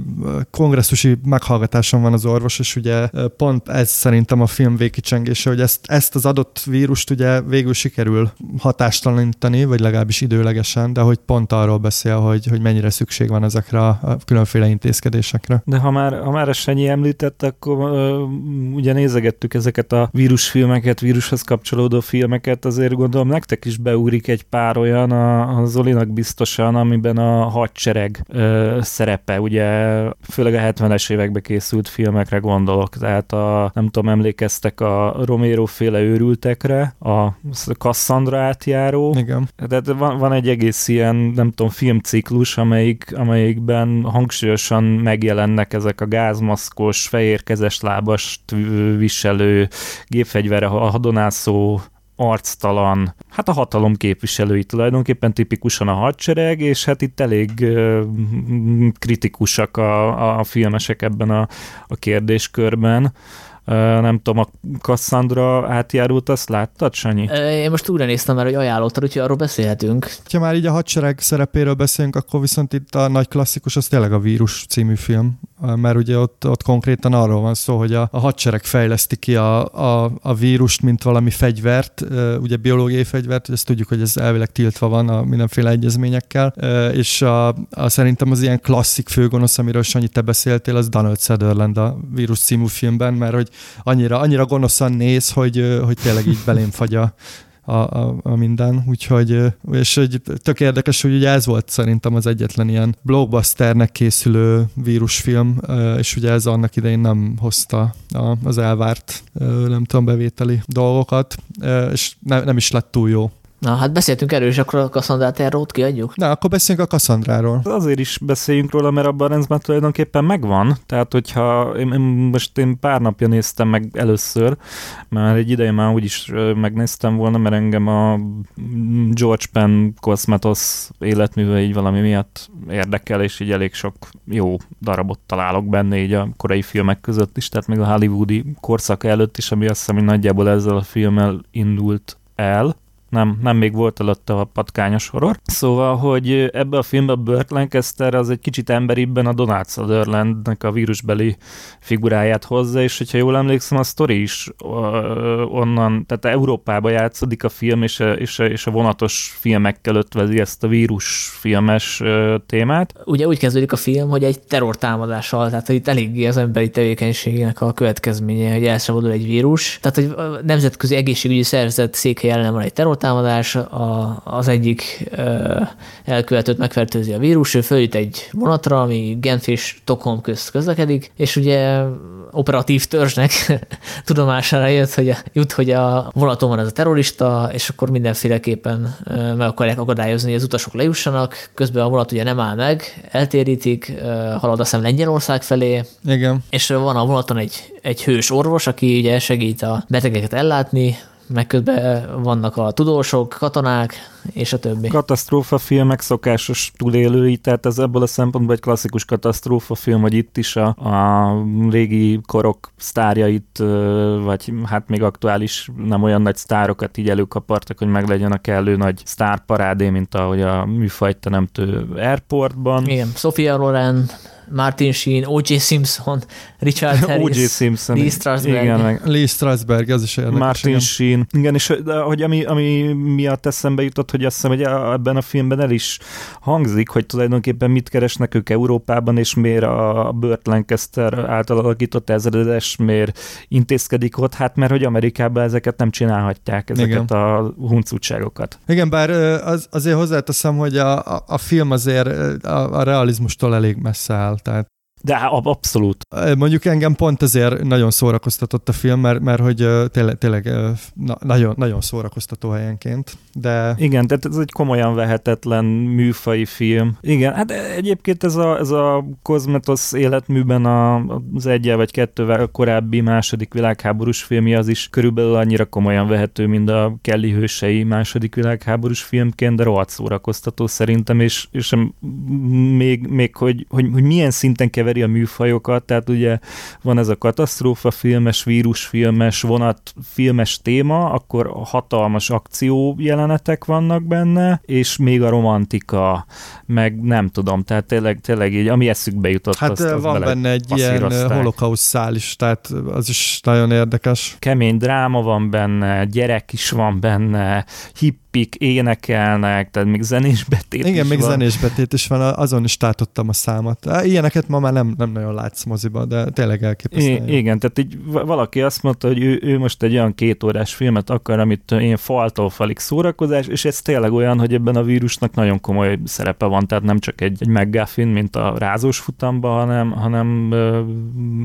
kongresszusi meghallgatáson van az orvos, és ugye pont ez szerintem a film végkicsengése, hogy ezt, ezt az adott vírust ugye végül sikerül hatástalanítani, vagy legalábbis időlegesen, de hogy pont arról beszél, hogy, hogy mennyire szükség van ezekre a a különféle intézkedésekre. De ha már, ha már ezt Sanyi említett, akkor uh, ugye nézegettük ezeket a vírusfilmeket, vírushoz kapcsolódó filmeket, azért gondolom nektek is beúrik egy pár olyan, a, a Zolinak biztosan, amiben a hadsereg uh, szerepe, ugye főleg a 70-es években készült filmekre gondolok, tehát a, nem tudom, emlékeztek a Romero féle őrültekre, a Cassandra átjáró. Igen. Tehát van, van egy egész ilyen, nem tudom, filmciklus, amelyik, amelyikben hangsúlyosan megjelennek ezek a gázmaszkos, fehérkezes lábast viselő, gépfegyvere hadonászó arctalan, hát a hatalom képviselői tulajdonképpen tipikusan a hadsereg, és hát itt elég kritikusak a, a filmesek ebben a, a kérdéskörben nem tudom, a Cassandra átjárult, azt láttad, Sanyi? Én most újra néztem már, hogy ajánlottad, úgyhogy arról beszélhetünk. Ha már így a hadsereg szerepéről beszélünk, akkor viszont itt a nagy klasszikus az tényleg a Vírus című film, mert ugye ott, ott konkrétan arról van szó, hogy a, a hadsereg fejleszti ki a, a, a vírust, mint valami fegyvert, ugye biológiai fegyvert, ezt tudjuk, hogy ez elvileg tiltva van a mindenféle egyezményekkel, és a, a szerintem az ilyen klasszik főgonosz, amiről Sanyi te beszéltél, az Donald Sutherland a Vírus című filmben, mert hogy annyira, annyira gonoszan néz, hogy, hogy tényleg így belém fagy a, a, a, a minden, úgyhogy, és egy tök érdekes, hogy ugye ez volt szerintem az egyetlen ilyen blockbusternek készülő vírusfilm, és ugye ez annak idején nem hozta az elvárt, nem tudom, bevételi dolgokat, és ne, nem is lett túl jó. Na, hát beszéltünk erről, és akkor a Cassandrát erről kiadjuk? Na, akkor beszéljünk a Cassandráról. Azért is beszéljünk róla, mert abban a rendben tulajdonképpen megvan. Tehát, hogyha én, én, most én pár napja néztem meg először, mert egy ideje már úgyis megnéztem volna, mert engem a George Penn Cosmatos életműve így valami miatt érdekel, és így elég sok jó darabot találok benne így a korai filmek között is, tehát még a hollywoodi korszak előtt is, ami azt hiszem, hogy nagyjából ezzel a filmmel indult el nem, nem még volt előtte a patkányos horror. Szóval, hogy ebbe a filmbe Burt Lancaster az egy kicsit emberibben a Donald Sutherlandnek a vírusbeli figuráját hozza, és hogyha jól emlékszem, a sztori is onnan, tehát Európába játszódik a film, és a, és a, és a vonatos filmekkel ötvezi ezt a vírusfilmes témát. Ugye úgy kezdődik a film, hogy egy terrortámadással, tehát itt eléggé az emberi tevékenységnek a következménye, hogy elszabadul egy vírus. Tehát, hogy a Nemzetközi Egészségügyi Szervezet székhely ellen van egy terror támadás, a, az egyik ö, elkövetőt megfertőzi a vírus, ő följut egy vonatra, ami Genf és Stockholm közt közlekedik, és ugye operatív törzsnek (laughs) tudomására jött, hogy a, jut, hogy a vonaton van ez a terrorista, és akkor mindenféleképpen meg akarják akadályozni, hogy az utasok lejussanak, közben a vonat ugye nem áll meg, eltérítik, halad azt hiszem Lengyelország felé. Igen. És van a vonaton egy, egy hős orvos, aki ugye segít a betegeket ellátni, meg közben vannak a tudósok, katonák, és a többi. Katasztrófa filmek szokásos túlélői, tehát ez ebből a szempontból egy klasszikus katasztrófa film, hogy itt is a, a régi korok sztárjait, vagy hát még aktuális nem olyan nagy sztárokat így előkapartak, hogy meglegyen a kellő nagy sztárparádé, mint ahogy a műfajt teremtő Airportban. Igen, Sofia Loren, Martin Sheen, O.J. Simpson, Richard (laughs) Harris, O.J. Simpson, Lee Strasberg. Igen, meg Lee Strasberg, az is érdekes. Martin igen. Sheen. Igen, és de, hogy ami, ami miatt eszembe jutott, hogy azt hiszem, hogy ebben a filmben el is hangzik, hogy tulajdonképpen mit keresnek ők Európában, és miért a Burt Lancaster által alakított ezredes miért intézkedik ott, hát mert hogy Amerikában ezeket nem csinálhatják, ezeket igen. a huncutságokat. Igen, bár az, azért hozzáteszem, hogy a, a, a film azért a, a realizmustól elég messze áll tehát de abszolút. Mondjuk engem pont ezért nagyon szórakoztatott a film, mert, mert hogy tényleg, tényleg na, nagyon, nagyon szórakoztató helyenként. De... Igen, tehát ez egy komolyan vehetetlen műfai film. Igen, hát egyébként ez a, ez a Cosmetos életműben a, az egyel vagy kettővel korábbi második világháborús filmje az is körülbelül annyira komolyan vehető, mint a Kelly hősei második világháborús filmként, de rohadt szórakoztató szerintem, és, és még, még hogy, hogy, hogy milyen szinten kever keveri a műfajokat, tehát ugye van ez a katasztrófa filmes, vírusfilmes, vonatfilmes téma, akkor hatalmas akció jelenetek vannak benne, és még a romantika, meg nem tudom, tehát tényleg, tényleg így, ami eszükbe jutott. Hát azt, azt van benne egy ilyen holokauszt szál is, tehát az is nagyon érdekes. Kemény dráma van benne, gyerek is van benne, hip hippik énekelnek, tehát még zenés betét Igen, is még van. zenés betét is van, azon is tátottam a számot. Ilyeneket ma már nem, nem nagyon látsz moziba, de tényleg elképesztő. igen, tehát így valaki azt mondta, hogy ő, ő most egy olyan kétórás filmet akar, amit én faltól falig szórakozás, és ez tényleg olyan, hogy ebben a vírusnak nagyon komoly szerepe van, tehát nem csak egy, egy McGuffin, mint a rázós futamba, hanem, hanem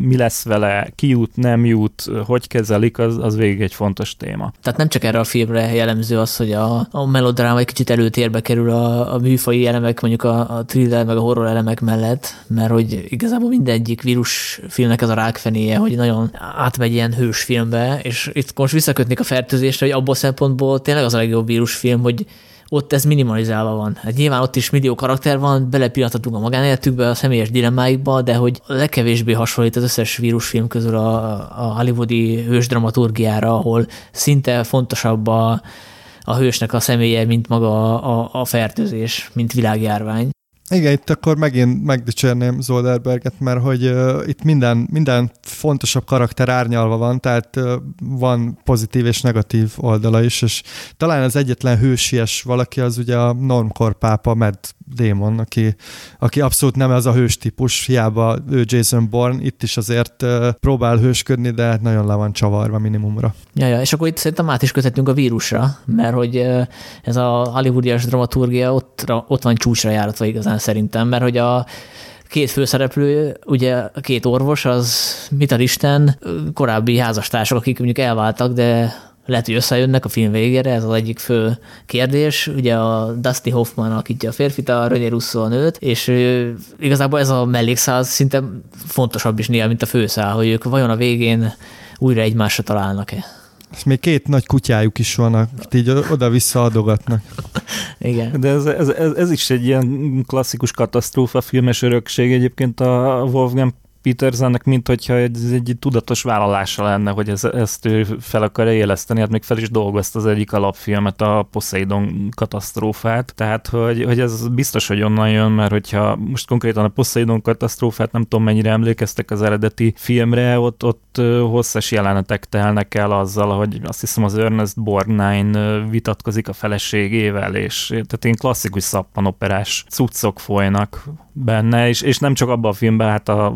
mi lesz vele, ki jut, nem jut, hogy kezelik, az, az végig egy fontos téma. Tehát nem csak erre a filmre jellemző az, hogy a a, melodráma egy kicsit előtérbe kerül a, a műfai elemek, mondjuk a, a thriller meg a horror elemek mellett, mert hogy igazából mindegyik vírusfilmnek ez a rákfenéje, hogy nagyon átmegy ilyen hősfilmbe, és itt most visszakötnék a fertőzésre, hogy abból szempontból tényleg az a legjobb vírusfilm, hogy ott ez minimalizálva van. Hát nyilván ott is millió karakter van, belepillanthatunk a magánéletükbe, a személyes dilemmáikba, de hogy legkevésbé hasonlít az összes vírusfilm közül a, a hollywoodi hős dramaturgiára, ahol szinte fontosabb a, a hősnek a személye, mint maga a, a fertőzés, mint világjárvány. Igen, itt akkor megint megdicsérném Zolderberget, mert hogy uh, itt minden, minden fontosabb karakter árnyalva van, tehát uh, van pozitív és negatív oldala is, és talán az egyetlen hősies valaki az ugye a normkor pápa Mad Damon, aki, aki abszolút nem az a hős típus, hiába ő Jason Bourne, itt is azért próbál hősködni, de nagyon le van csavarva minimumra. Ja, ja, és akkor itt szerintem át is köthetünk a vírusra, mert hogy ez a hollywoodias dramaturgia ott, ott van csúcsra járatva igazán szerintem, mert hogy a két főszereplő, ugye a két orvos, az mit a Isten, korábbi házastársak, akik mondjuk elváltak, de lehet, hogy összejönnek a film végére, ez az egyik fő kérdés. Ugye a Dusty Hoffman alakítja a férfit, a René Russo a nőt, és igazából ez a mellékszál szinte fontosabb is néha, mint a főszál, hogy ők vajon a végén újra egymásra találnak-e. És még két nagy kutyájuk is van, akit így oda-vissza adogatnak. (laughs) Igen. De ez, ez, ez, ez is egy ilyen klasszikus katasztrófa filmes örökség egyébként a Wolfgang Petersennek, mint hogyha ez egy tudatos vállalása lenne, hogy ez, ezt ő fel akarja éleszteni, hát még fel is dolgozta az egyik alapfilmet, a Poseidon katasztrófát, tehát hogy, hogy ez biztos, hogy onnan jön, mert hogyha most konkrétan a Poseidon katasztrófát nem tudom mennyire emlékeztek az eredeti filmre, ott, ott hosszas jelenetek telnek el azzal, hogy azt hiszem az Ernest Borgnine vitatkozik a feleségével, és tehát én klasszikus szappanoperás cuccok folynak benne, és, és nem csak abban a filmben, hát a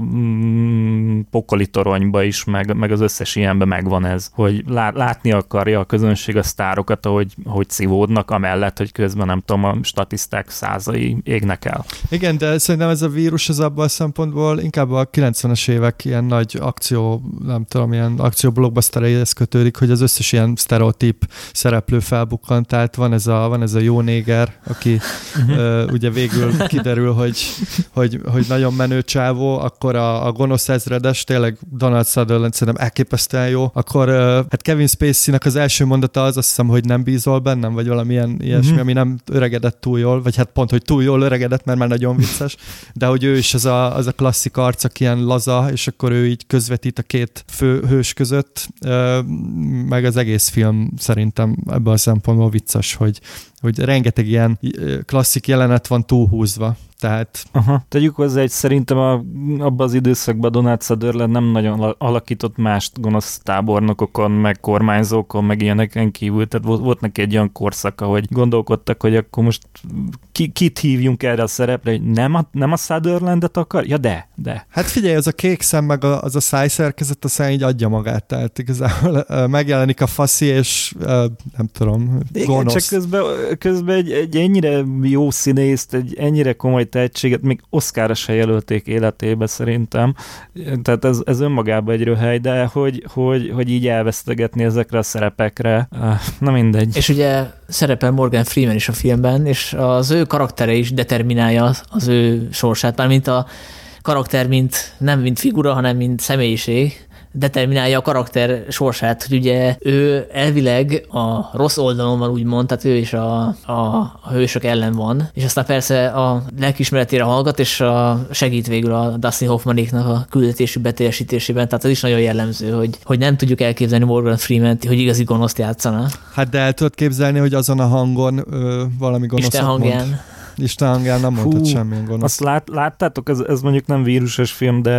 pokoli toronyba is, meg, meg az összes ilyenben megvan ez, hogy lá, látni akarja a közönség a sztárokat, ahogy, ahogy szívódnak, amellett, hogy közben nem tudom, a statiszták százai égnek el. Igen, de szerintem ez a vírus az abban a szempontból inkább a 90-es évek ilyen nagy akció, nem tudom, ilyen akció blockbustereihez kötődik, hogy az összes ilyen sztereotíp szereplő felbukkant, tehát van ez a, van ez a jó néger, aki uh-huh. uh, ugye végül kiderül, hogy hogy, hogy nagyon menő csávó, akkor a, a gonosz ezredes, tényleg Donald Sutherland szerintem elképesztően jó, akkor hát Kevin Spacey-nek az első mondata az, azt hiszem, hogy nem bízol bennem, vagy valamilyen ilyesmi, mm-hmm. ami nem öregedett túl jól, vagy hát pont, hogy túl jól öregedett, mert már nagyon vicces, de hogy ő is az a, az a klasszik arc, aki ilyen laza, és akkor ő így közvetít a két fő hős között, meg az egész film szerintem ebből a szempontból vicces, hogy, hogy rengeteg ilyen klasszik jelenet van túlhúzva. Tehát... Aha. Tegyük hozzá, hogy szerintem a, abban az időszakban Donald Sutherland nem nagyon alakított mást gonosz tábornokokon, meg kormányzókon, meg ilyeneken kívül. Tehát volt, volt neki egy olyan korszaka, hogy gondolkodtak, hogy akkor most ki, kit hívjunk erre a szerepre, hogy nem a, nem a Sutherlandet akar? Ja, de, de. Hát figyelj, az a kék szem, meg a, az a szájszerkezet, aztán így adja magát, tehát igazából megjelenik a faszi, és nem tudom, gonosz. Igen, csak közben, közben egy, egy ennyire jó színészt, egy ennyire komoly tehetséget még Oszkára se jelölték életébe szerintem. Tehát ez, ez önmagában egy röhely, de hogy, hogy, hogy így elvesztegetni ezekre a szerepekre, na mindegy. És ugye szerepel Morgan Freeman is a filmben, és az ő karaktere is determinálja az ő sorsát, mármint a karakter, mint nem mint figura, hanem mint személyiség determinálja a karakter sorsát, hogy ugye ő elvileg a rossz oldalon van, úgymond, tehát ő is a, a, a hősök ellen van, és aztán persze a lelkismeretére hallgat, és a, segít végül a Dustin Hoffmanéknak a küldetésű beteljesítésében, tehát ez is nagyon jellemző, hogy, hogy nem tudjuk elképzelni Morgan freeman hogy igazi gonoszt játszana. Hát de el tudod képzelni, hogy azon a hangon ö, valami gonoszat Isten hangján. Mond. Isten hangján nem mondhat semmilyen gonosz. Azt lát, láttátok, ez, ez mondjuk nem vírusos film, de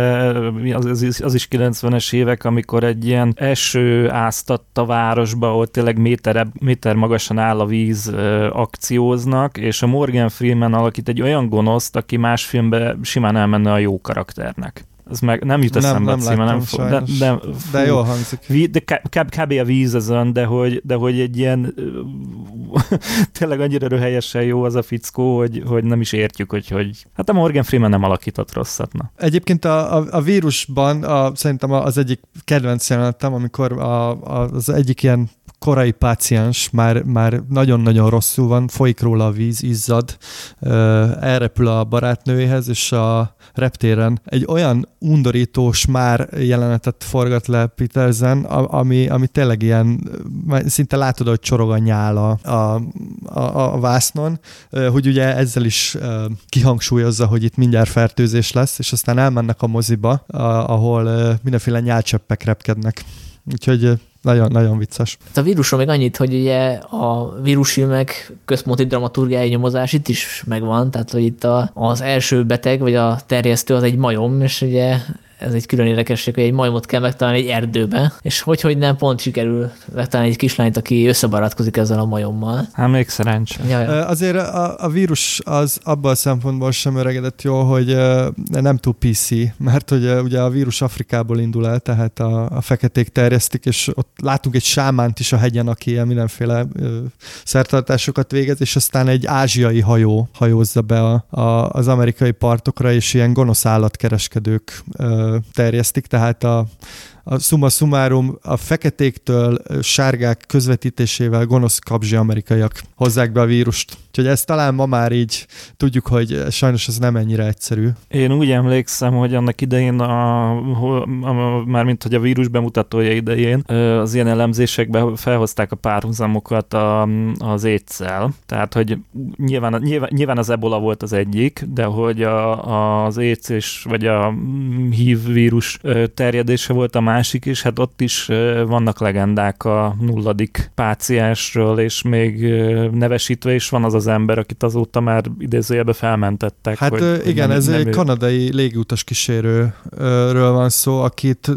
az, az, az is 90-es évek, amikor egy ilyen eső áztatt a városba, ahol tényleg méter, méter magasan áll a víz akcióznak, és a Morgan Freeman alakít egy olyan gonoszt, aki más filmben simán elmenne a jó karakternek ez meg nem jut eszembe nem, nem a nem fog, de, de, fú, de jó hangzik. Ví, de kb, kb. a víz ezen, de hogy, de hogy egy ilyen (laughs) tényleg annyira röhelyesen jó az a fickó, hogy, hogy nem is értjük, hogy, hogy hát a Morgan Freeman nem alakított rosszat. Na. Egyébként a, a, a vírusban a, szerintem az egyik kedvenc jelenetem, amikor a, a, az egyik ilyen korai páciens már, már nagyon-nagyon rosszul van, folyik róla a víz, izzad, elrepül a barátnőjéhez, és a reptéren egy olyan undorító már jelenetet forgat le Petersen, ami, ami tényleg ilyen, szinte látod, hogy csorog a nyála a, a, a vásznon, hogy ugye ezzel is kihangsúlyozza, hogy itt mindjárt fertőzés lesz, és aztán elmennek a moziba, ahol mindenféle nyálcsöppek repkednek. Úgyhogy nagyon, nagyon vicces. Hát a vírusról még annyit, hogy ugye a vírusfilmek központi dramaturgiai nyomozás itt is megvan, tehát hogy itt a, az első beteg, vagy a terjesztő az egy majom, és ugye ez egy külön érdekesség, hogy egy majmot kell megtalálni egy erdőbe, és hogy, hogy nem pont sikerül megtalálni egy kislányt, aki összebarátkozik ezzel a majommal. Hát még szerencsé. Azért a, a vírus az abban a szempontból sem öregedett jó, hogy nem túl PC, mert hogy ugye a vírus Afrikából indul el, tehát a, a feketék terjesztik, és ott látunk egy sámánt is a hegyen, aki ilyen mindenféle szertartásokat végez, és aztán egy ázsiai hajó hajózza be a, a, az amerikai partokra, és ilyen gonosz állatkereskedők terjesztik, tehát a, a summa summarum a feketéktől sárgák közvetítésével gonosz kapzsi amerikaiak hozzák be a vírust. Úgyhogy ezt talán ma már így tudjuk, hogy sajnos ez nem ennyire egyszerű. Én úgy emlékszem, hogy annak idején, a, a, a, mármint hogy a vírus bemutatója idején, az ilyen elemzésekben felhozták a párhuzamokat a, az étszel. Tehát, hogy nyilván, nyilván, nyilván az ebola volt az egyik, de hogy a, az éc és vagy a HIV vírus terjedése volt a másik is, hát ott is vannak legendák a nulladik páciensről, és még nevesítve is van az az ember, akit azóta már idézőjelbe felmentettek. Hát hogy igen, nem, ez nem egy ő... kanadai légiutas kísérőről van szó, akit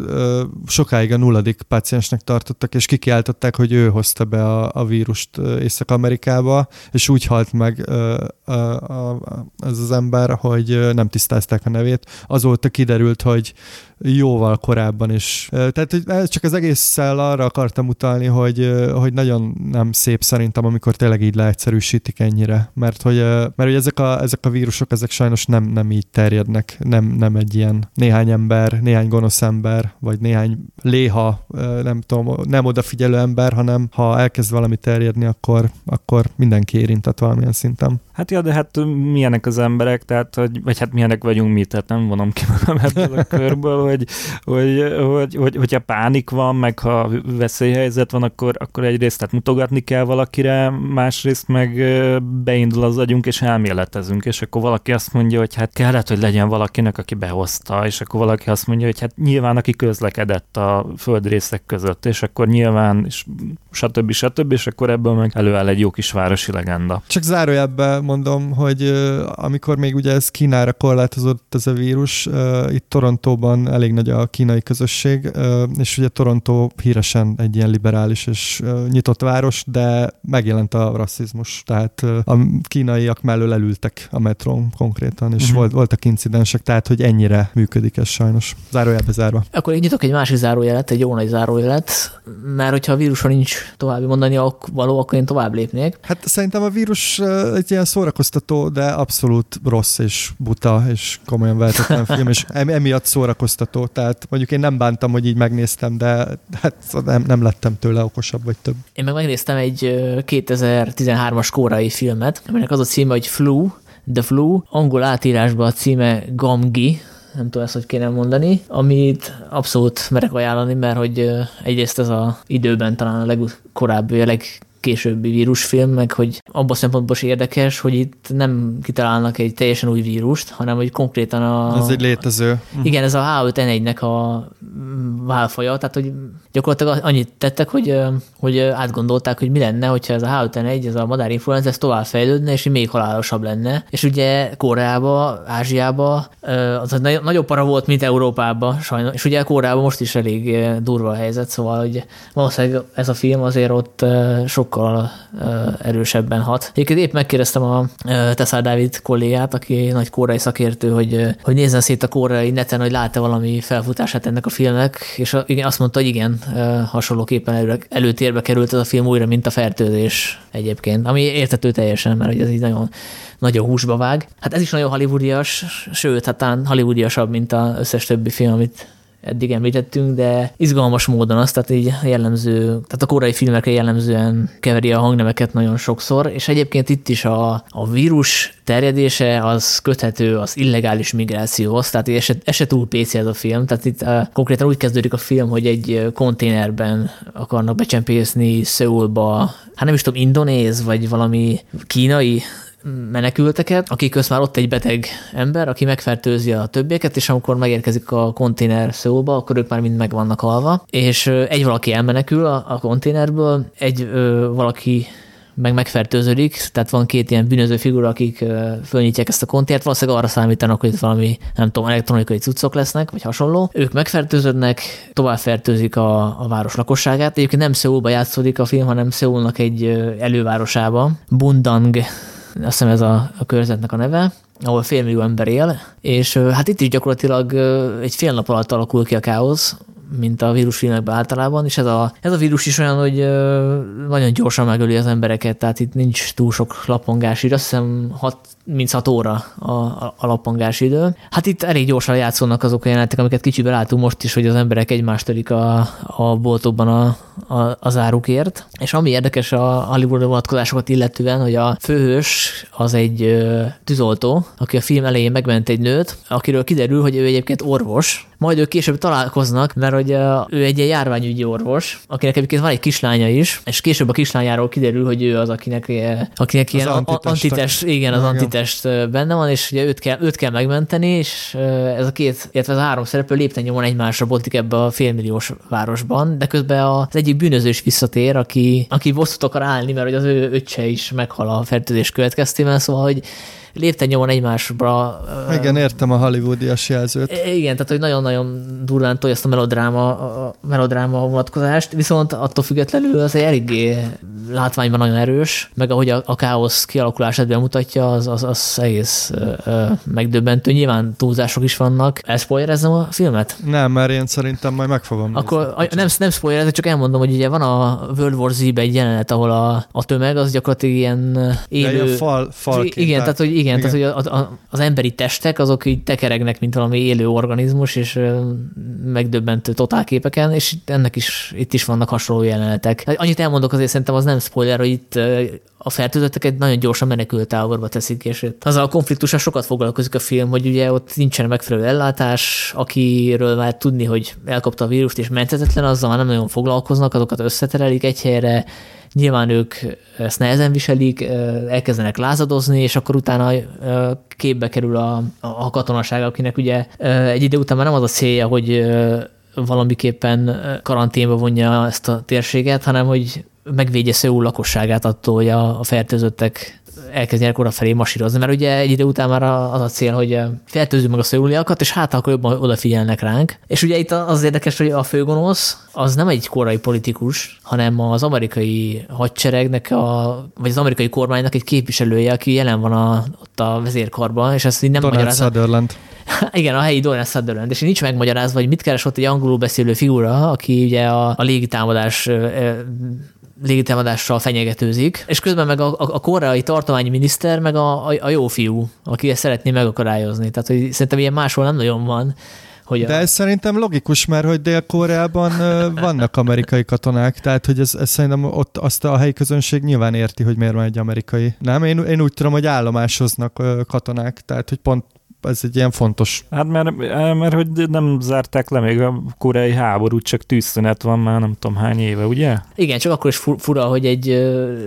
sokáig a nulladik páciensnek tartottak, és kikiáltották, hogy ő hozta be a, a vírust Észak-Amerikába, és úgy halt meg ez az ember, hogy nem tisztázták a nevét. Azóta kiderült, hogy jóval korábban is. Tehát csak az egésszel arra akartam utalni, hogy, hogy nagyon nem szép szerintem, amikor tényleg így leegyszerűsítik ennyire, mert hogy, mert hogy ezek, a, ezek a vírusok, ezek sajnos nem, nem így terjednek, nem, nem egy ilyen néhány ember, néhány gonosz ember, vagy néhány léha, nem tudom, nem odafigyelő ember, hanem ha elkezd valami terjedni, akkor, akkor mindenki érintett valamilyen szinten. Hát ja, de hát milyenek az emberek, tehát, hogy, vagy hát milyenek vagyunk mi, tehát nem vonom ki magam ebből a körből, hogy, hogy, hogy, hogy, hogyha pánik van, meg ha veszélyhelyzet van, akkor, akkor egyrészt tehát mutogatni kell valakire, másrészt meg beindul az agyunk, és elméletezünk, és akkor valaki azt mondja, hogy hát kellett, hogy legyen valakinek, aki behozta, és akkor valaki azt mondja, hogy hát nyilván, aki közlekedett a földrészek között, és akkor nyilván, és stb. stb. és akkor ebből meg előáll egy jó kis városi legenda. Csak zárójelben mondom, hogy amikor még ugye ez Kínára korlátozott ez a vírus, itt Torontóban elég nagy a kínai közösség, és ugye Toronto híresen egy ilyen liberális és nyitott város, de megjelent a rasszizmus, tehát a kínaiak mellől elültek a metrón konkrétan, és uh-huh. volt, voltak incidensek, tehát hogy ennyire működik ez sajnos. Zárójelbe zárva. Akkor én nyitok egy másik zárójelet, egy jó nagy zárójelet, mert hogyha a víruson nincs további mondani való, akkor én tovább lépnék. Hát szerintem a vírus egy ilyen szórakoztató, de abszolút rossz és buta, és komolyan vehetetlen film, és emiatt szórakoztató. Tehát mondjuk én nem bántam, hogy így megnéztem, de hát nem, nem lettem tőle okosabb vagy több. Én meg megnéztem egy 2013-as kórai filmet, aminek az a címe, hogy Flu, The Flu, angol átírásban a címe Gamgi, nem tudom ezt, hogy kéne mondani, amit abszolút merek ajánlani, mert hogy egyrészt ez a időben talán a legkorábbi, a leg későbbi vírusfilm, meg hogy abban szempontból is érdekes, hogy itt nem kitalálnak egy teljesen új vírust, hanem hogy konkrétan a... Ez egy létező. Igen, ez a H5N1-nek a válfaja, tehát hogy gyakorlatilag annyit tettek, hogy, hogy átgondolták, hogy mi lenne, hogyha ez a H5N1, ez a madárinfluenza, ez tovább fejlődne, és még halálosabb lenne. És ugye Koreába, Ázsiába az nagyobb para volt, mint Európában sajnos. És ugye Koreában most is elég durva a helyzet, szóval hogy valószínűleg ez a film azért ott sok sokkal erősebben hat. Egyébként épp megkérdeztem a Tessar Dávid kollégát, aki nagy koreai szakértő, hogy, hogy nézzen szét a koreai neten, hogy lát-e valami felfutását ennek a filmnek, és igen, azt mondta, hogy igen, hasonlóképpen elő, előtérbe került ez a film újra, mint a fertőzés egyébként, ami értető teljesen, mert ez így nagyon, nagyon húsba vág. Hát ez is nagyon hollywoodias, sőt, hát talán hollywoodiasabb, mint az összes többi film, amit eddig említettünk, de izgalmas módon azt, tehát így jellemző, tehát a korai filmekre jellemzően keveri a hangnemeket nagyon sokszor, és egyébként itt is a, a vírus terjedése az köthető az illegális migrációhoz, tehát se, ez se túl PC ez a film, tehát itt uh, konkrétan úgy kezdődik a film, hogy egy konténerben akarnak becsempészni Szöulba, hát nem is tudom, indonéz, vagy valami kínai menekülteket, akik közt már ott egy beteg ember, aki megfertőzi a többieket, és amikor megérkezik a konténer szóba, akkor ők már mind meg vannak halva, és egy valaki elmenekül a, a konténerből, egy ö, valaki meg megfertőződik, tehát van két ilyen bűnöző figura, akik fölnyitják ezt a konténert, valószínűleg arra számítanak, hogy itt valami, nem tudom, elektronikai cuccok lesznek, vagy hasonló. Ők megfertőződnek, tovább fertőzik a, a város lakosságát. Egyébként nem Szeuulba játszódik a film, hanem Szeulnak egy elővárosába, Bundang azt hiszem ez a, a körzetnek a neve, ahol félmillió ember él, és hát itt is gyakorlatilag egy fél nap alatt alakul ki a káosz, mint a vírusfilmekben általában, és ez a, ez a vírus is olyan, hogy nagyon gyorsan megöli az embereket, tehát itt nincs túl sok lapongás, így azt hiszem 6, 6 óra a, a, a lapongás idő. Hát itt elég gyorsan játszódnak azok a jelenetek, amiket kicsiben látunk most is, hogy az emberek egymást törik a, a boltokban a, a, az árukért. És ami érdekes a Hollywood vonatkozásokat illetően, hogy a főhős az egy ö, tűzoltó, aki a film elején megment egy nőt, akiről kiderül, hogy ő egyébként orvos, majd ők később találkoznak, mert hogy ő egy ilyen járványügyi orvos, akinek egyébként van egy kislánya is, és később a kislányáról kiderül, hogy ő az, akinek, akinek ilyen antitest, antitest igen, az antitest benne van, és ugye őt kell, őt kell megmenteni, és ez a két, illetve az a három szereplő lépten nyomon egymásra boltik ebbe a félmilliós városban, de közben az egyik bűnözős visszatér, aki, aki bosszút akar állni, mert hogy az ő öccse is meghal a fertőzés következtében, szóval, hogy lépten nyomon egymásra. Igen, értem a hollywoodias jelzőt. Igen, tehát hogy nagyon-nagyon durván tolja ezt a melodráma, a melodráma vonatkozást, viszont attól függetlenül az eléggé látványban nagyon erős, meg ahogy a, a káosz kialakulását bemutatja, az, az, az egész ö, ö, megdöbbentő. Nyilván túlzások is vannak. Elspoilerezzem a filmet? Nem, mert én szerintem majd meg fogom Akkor nézni. nem, nem spoilerezek, csak elmondom, hogy ugye van a World War Z-be egy jelenet, ahol a, a tömeg az gyakorlatilag ilyen élő... Ja, fal, fal igen, tehát, hogy, igen, igen. tehát, hogy a, a, az emberi testek azok így tekeregnek, mint valami élő organizmus, és megdöbbentő totálképeken, és ennek is, itt is vannak hasonló jelenetek. Annyit elmondok azért szerintem az nem spoiler, hogy itt a fertőzötteket nagyon gyorsan menekült táborba teszik, és az a konfliktussal sokat foglalkozik a film, hogy ugye ott nincsen megfelelő ellátás, akiről már tudni, hogy elkapta a vírust és menthetetlen, azzal már nem nagyon foglalkoznak, azokat összeterelik egy helyre, nyilván ők ezt nehezen viselik, elkezdenek lázadozni, és akkor utána képbe kerül a, a katonaság, akinek ugye egy idő után már nem az a célja, hogy valamiképpen karanténba vonja ezt a térséget, hanem hogy megvédje Szöul lakosságát attól, hogy a, fertőzöttek elkezdjenek oda felé masírozni, mert ugye egy idő után már az a cél, hogy fertőzzük meg a szöuliakat, és hát akkor jobban odafigyelnek ránk. És ugye itt az érdekes, hogy a főgonosz az nem egy korai politikus, hanem az amerikai hadseregnek, a, vagy az amerikai kormánynak egy képviselője, aki jelen van a, ott a vezérkarban, és ezt így nem Donald magyarázza. Sutherland. (laughs) Igen, a helyi Donald Sutherland, és nincs megmagyarázva, hogy mit keres ott egy angolul beszélő figura, aki ugye a, a légitámadás légitámadással fenyegetőzik, és közben meg a, a, a koreai tartományi miniszter, meg a, a, a jó fiú, aki ezt szeretné megakadályozni. Tehát, hogy szerintem ilyen máshol nem nagyon van. Hogy De ez szerintem logikus, mert hogy Dél-Koreában vannak amerikai katonák, tehát hogy ez, ez szerintem ott azt a helyi közönség nyilván érti, hogy miért van egy amerikai. Nem, én, én úgy tudom, hogy állomásoznak katonák, tehát hogy pont ez egy ilyen fontos. Hát mert, mert hogy nem zárták le még a koreai háborút, csak tűzszünet van már nem tudom hány éve, ugye? Igen, csak akkor is fura, hogy egy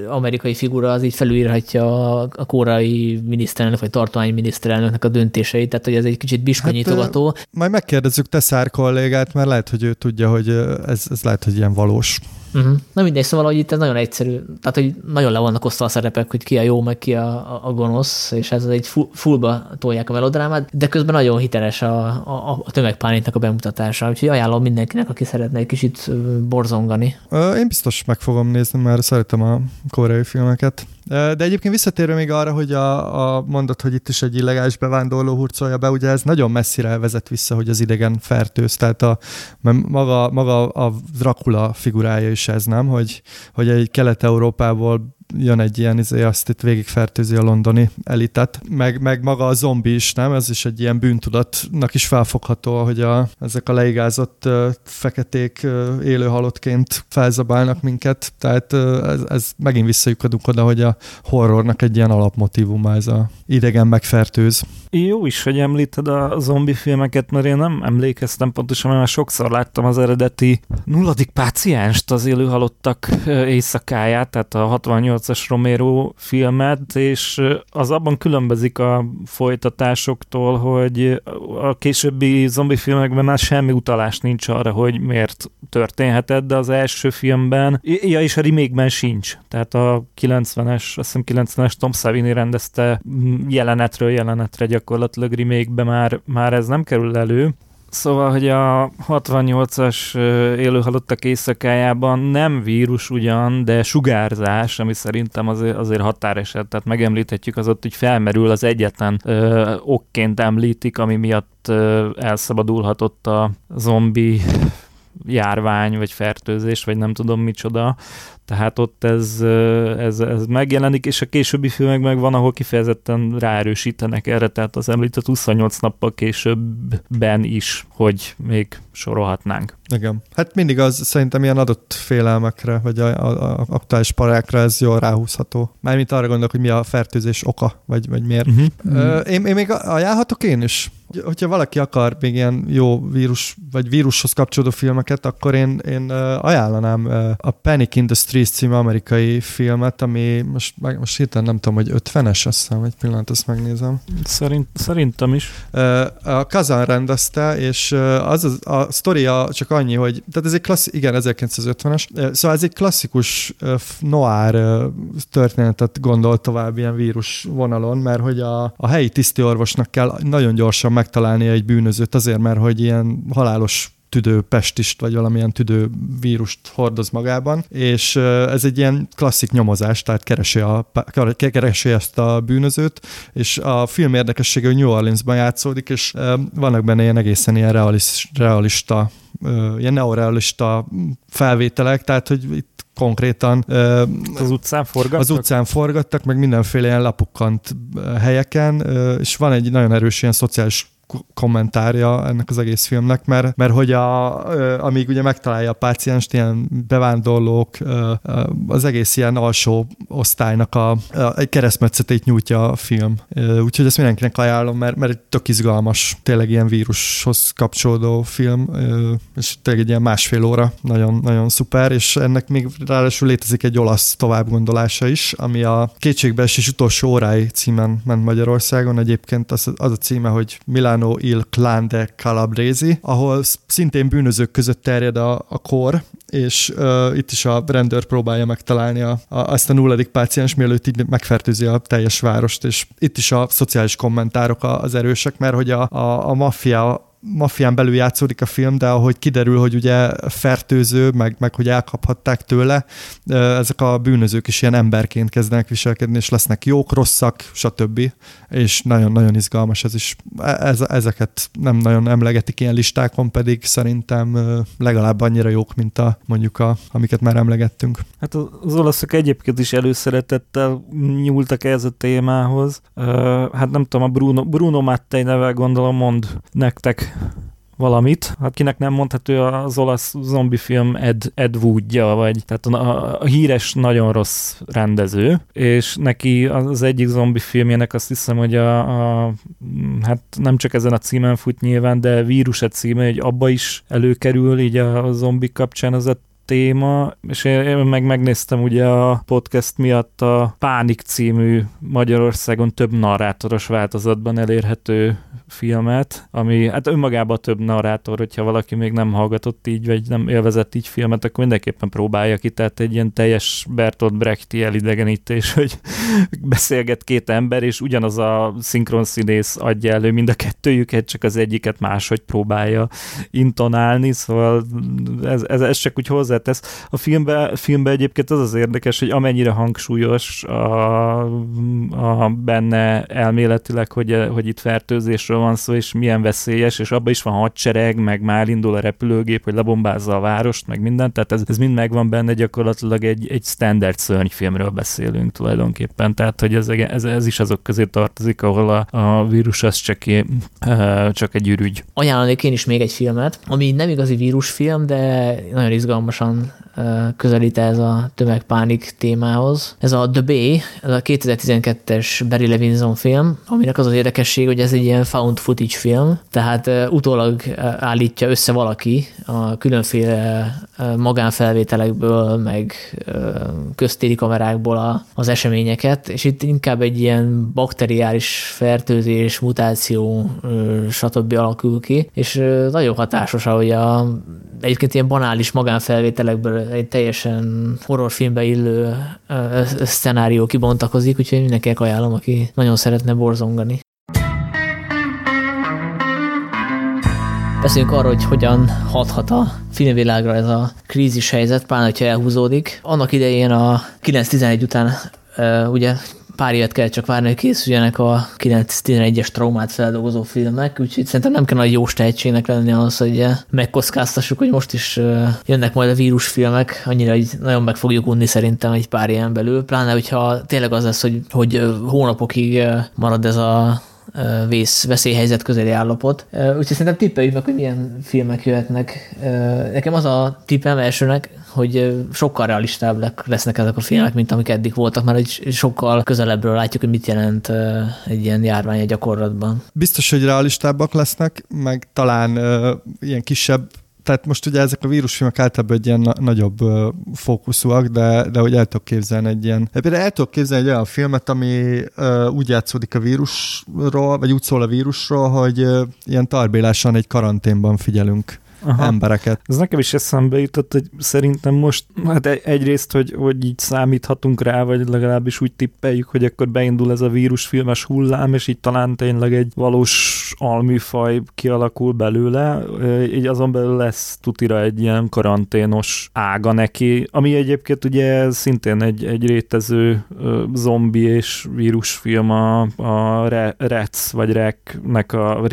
amerikai figura az így felülírhatja a koreai miniszterelnök vagy tartományi miniszterelnöknek a döntéseit, tehát hogy ez egy kicsit biskonyitogató. Hát, majd megkérdezzük te szár kollégát, mert lehet, hogy ő tudja, hogy ez, ez lehet, hogy ilyen valós. Uh-huh. Na mindegy, szóval, hogy itt ez nagyon egyszerű. Tehát, hogy nagyon le vannak osztva a szerepek, hogy ki a jó, meg ki a, a gonosz, és ez egy fullba tolják a melodrámát, de közben nagyon hiteles a, a, a tömegpánítnak a bemutatása. Úgyhogy ajánlom mindenkinek, aki szeretne egy kicsit borzongani. Én biztos meg fogom nézni, mert szeretem a koreai filmeket. De egyébként visszatérve még arra, hogy a, a mondat, hogy itt is egy illegális bevándorló hurcolja be, ugye ez nagyon messzire vezet vissza, hogy az idegen fertőz, tehát a, maga, maga a Dracula figurája is ez, nem? Hogy, hogy egy Kelet-Európából jön egy ilyen, izé, azt itt végigfertőzi a londoni elitet, meg, meg maga a zombi is, nem? Ez is egy ilyen bűntudatnak is felfogható, hogy a, ezek a leigázott uh, feketék uh, élő felzabálnak minket, tehát uh, ez, ez megint visszajukadunk oda, hogy a horrornak egy ilyen alapmotívuma ez a idegen megfertőz. Jó is, hogy említed a zombi filmeket, mert én nem emlékeztem pontosan, mert már sokszor láttam az eredeti nulladik pácienst, az élő halottak éjszakáját, tehát a 68-as Romero filmet, és az abban különbözik a folytatásoktól, hogy a későbbi zombi filmekben már semmi utalás nincs arra, hogy miért történhetett, de az első filmben, ja, és a remake sincs. Tehát a 90-es, azt hiszem 90-es Tom Savini rendezte jelenetről jelenetre gyakorlatilag remake már, már ez nem kerül elő. Szóval, hogy a 68-as élőhalottak éjszakájában nem vírus ugyan, de sugárzás, ami szerintem azért, azért határeset, tehát megemlíthetjük, az ott hogy felmerül az egyetlen ö, okként említik, ami miatt ö, elszabadulhatott a zombi járvány, vagy fertőzés, vagy nem tudom micsoda. Tehát ott ez, ez, ez megjelenik, és a későbbi filmek meg van, ahol kifejezetten ráerősítenek erre, tehát az említett 28 nappal későbben is, hogy még sorolhatnánk. Igen. Hát mindig az szerintem ilyen adott félelmekre, vagy a, a, a aktuális parákra ez jól ráhúzható. Mármint arra gondolok, hogy mi a fertőzés oka, vagy, vagy miért. Uh-huh. Ö, én, én még ajánlhatok én is? Hogyha valaki akar még ilyen jó vírus, vagy vírushoz kapcsolódó filmeket, akkor én, én ajánlanám a Panic Industries című amerikai filmet, ami most, most hirtelen nem tudom, hogy 50-es, azt hiszem, egy pillanat, azt megnézem. Szerint, szerintem is. A Kazan rendezte, és az a, a sztoria csak annyi, hogy, tehát ez egy klassz, igen, 1950-es, szóval ez egy klasszikus noir történetet gondol tovább ilyen vírus vonalon, mert hogy a, a helyi tisztiorvosnak kell nagyon gyorsan megtalálni egy bűnözőt azért, mert hogy ilyen halálos tüdő pestist, vagy valamilyen tüdő vírust hordoz magában, és ez egy ilyen klasszik nyomozás, tehát keresi, a, keresi ezt a bűnözőt, és a film érdekessége, hogy New Orleansban játszódik, és vannak benne ilyen egészen ilyen realista, realista ilyen neorealista felvételek, tehát hogy itt konkrétan az utcán forgattak? Az utcán forgattak, meg mindenféle ilyen lapukkant helyeken, és van egy nagyon erős ilyen szociális kommentárja ennek az egész filmnek, mert, mert hogy a, amíg ugye megtalálja a pácienst, ilyen bevándorlók, az egész ilyen alsó osztálynak a, egy keresztmetszetét nyújtja a film. Úgyhogy ezt mindenkinek ajánlom, mert, mert egy tök izgalmas, tényleg ilyen vírushoz kapcsolódó film, és tényleg egy ilyen másfél óra, nagyon, nagyon szuper, és ennek még ráadásul létezik egy olasz továbbgondolása is, ami a Kétségbeesés utolsó órái címen ment Magyarországon. Egyébként az, az a címe, hogy Milán Milano il Clan de Calabresi, ahol szintén bűnözők között terjed a, a kor, és uh, itt is a rendőr próbálja megtalálni a, a, azt a nulladik páciens, mielőtt így megfertőzi a teljes várost, és itt is a szociális kommentárok az erősek, mert hogy a, a, a maffia maffián belül játszódik a film, de ahogy kiderül, hogy ugye fertőző, meg, meg hogy elkaphatták tőle, ezek a bűnözők is ilyen emberként kezdenek viselkedni, és lesznek jók, rosszak, stb. És nagyon-nagyon izgalmas ez is. E, ez, ezeket nem nagyon emlegetik ilyen listákon, pedig szerintem legalább annyira jók, mint a mondjuk a, amiket már emlegettünk. Hát az olaszok egyébként is előszeretettel nyúltak ehhez a témához. Hát nem tudom, a Bruno, Bruno Mattei neve gondolom mond nektek valamit. Hát kinek nem mondható az olasz zombi film Ed, Ed Woodja, vagy tehát a, a híres, nagyon rossz rendező, és neki az egyik zombi filmjének azt hiszem, hogy a, a hát nem csak ezen a címen fut nyilván, de vírus a címe, hogy abba is előkerül így a, a zombi kapcsán az a téma, és én meg megnéztem ugye a podcast miatt a Pánik című Magyarországon több narrátoros változatban elérhető filmet, ami hát önmagában több narrátor, hogyha valaki még nem hallgatott így, vagy nem élvezett így filmet, akkor mindenképpen próbálja ki, tehát egy ilyen teljes Bertolt Brechti elidegenítés, hogy (laughs) beszélget két ember, és ugyanaz a színész adja elő mind a kettőjüket, csak az egyiket máshogy próbálja intonálni, szóval ez, ez, ez csak úgy hozzátesz. A filmbe, filmbe egyébként az az érdekes, hogy amennyire hangsúlyos a, a benne elméletileg, hogy, hogy itt fertőzésről van szó, és milyen veszélyes, és abban is van hadsereg, meg már indul a repülőgép, hogy lebombázza a várost, meg mindent, tehát ez, ez mind megvan benne, gyakorlatilag egy, egy standard szörnyfilmről beszélünk tulajdonképpen, tehát hogy ez, ez, ez is azok közé tartozik, ahol a, a vírus az csak, csak egy ürügy. Ajánlanék én is még egy filmet, ami nem igazi vírusfilm, de nagyon izgalmasan Stefan közelít ez a tömegpánik témához. Ez a The Bay, ez a 2012-es Barry Levinson film, aminek az az érdekesség, hogy ez egy ilyen found footage film, tehát utólag állítja össze valaki a különféle magánfelvételekből, meg köztéri kamerákból az eseményeket, és itt inkább egy ilyen bakteriális fertőzés, mutáció, stb. alakul ki, és nagyon hatásos, ahogy a, egyébként ilyen banális magánfelvételekből egy teljesen horrorfilmbe illő szcenárió kibontakozik, úgyhogy mindenkinek ajánlom, aki nagyon szeretne borzongani. Beszéljünk arról, hogy hogyan hathat a filmvilágra ez a krízis helyzet, pláne, hogyha elhúzódik. Annak idején a 9-11 után ugye pár évet kell csak várni, hogy készüljenek a 9-11-es traumát feldolgozó filmek, úgyhogy szerintem nem kell nagy jó tehetségnek lenni az, hogy megkockáztassuk, hogy most is jönnek majd a vírusfilmek, annyira hogy nagyon meg fogjuk unni szerintem egy pár ilyen belül, pláne hogyha tényleg az lesz, hogy, hogy hónapokig marad ez a vész, veszélyhelyzet közeli állapot. Úgyhogy szerintem tippeljük meg, hogy milyen filmek jöhetnek. Nekem az a tippem elsőnek, hogy sokkal realistábbak lesznek ezek a filmek, mint amik eddig voltak, mert egy sokkal közelebbről látjuk, hogy mit jelent egy ilyen járvány a gyakorlatban. Biztos, hogy realistábbak lesznek, meg talán ilyen kisebb tehát most ugye ezek a vírusfilmek általában egy ilyen na- nagyobb uh, fókuszúak, de, de hogy el tudok képzelni egy ilyen, de például el tudok képzelni egy olyan filmet, ami uh, úgy játszódik a vírusról, vagy úgy szól a vírusról, hogy uh, ilyen tarbélásan egy karanténban figyelünk Aha. embereket. Ez nekem is eszembe jutott, hogy szerintem most, hát egyrészt, hogy, hogy így számíthatunk rá, vagy legalábbis úgy tippeljük, hogy akkor beindul ez a vírusfilmes hullám, és így talán tényleg egy valós alműfaj kialakul belőle, így azon belül lesz tutira egy ilyen karanténos ága neki, ami egyébként ugye szintén egy, egy rétező zombi és vírusfilm a, a Rec, vagy Reknek a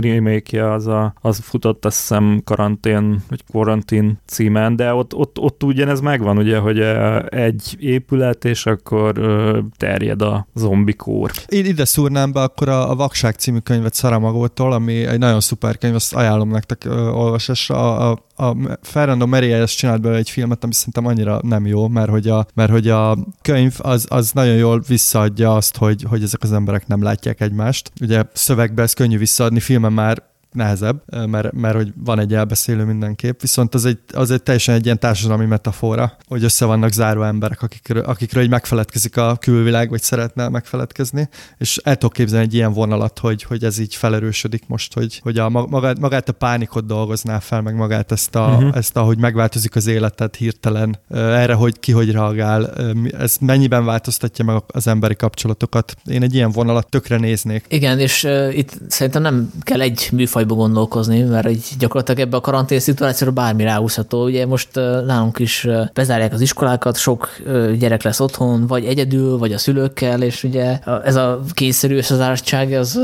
remake az, a, az futott azt hiszem karantén, vagy quarantine címen, de ott, ott, ott ugyanez megvan, ugye, hogy egy épület, és akkor terjed a zombikór. Én ide szúrnám be akkor a, a Vakság című könyvet Szaramagótól, ami egy nagyon szuper könyv, azt ajánlom nektek olvasásra. A, a a Fernando Merias csinált belőle egy filmet, ami szerintem annyira nem jó, mert hogy a, mert hogy a könyv az, az nagyon jól visszaadja azt, hogy, hogy ezek az emberek nem látják egymást. Ugye szövegbe ez könnyű visszaadni, filmen már nehezebb, mert, mert hogy van egy elbeszélő mindenképp, viszont az egy, az egy teljesen egy ilyen társadalmi metafora, hogy össze vannak zárva emberek, akikről, akikről így megfeledkezik a külvilág, vagy szeretne megfeledkezni, és el tudok képzelni egy ilyen vonalat, hogy, hogy ez így felerősödik most, hogy, hogy a, magát, magát a pánikot dolgozná fel, meg magát ezt, a, uh-huh. ezt ahogy megváltozik az életed hirtelen, erre, hogy ki hogy reagál, ez mennyiben változtatja meg az emberi kapcsolatokat. Én egy ilyen vonalat tökre néznék. Igen, és uh, itt szerintem nem kell egy műfaj rajba gondolkozni, mert így gyakorlatilag ebbe a karantén szituációra bármi ráhúzható. Ugye most nálunk is bezárják az iskolákat, sok gyerek lesz otthon, vagy egyedül, vagy a szülőkkel, és ugye ez a kényszerű összezártság az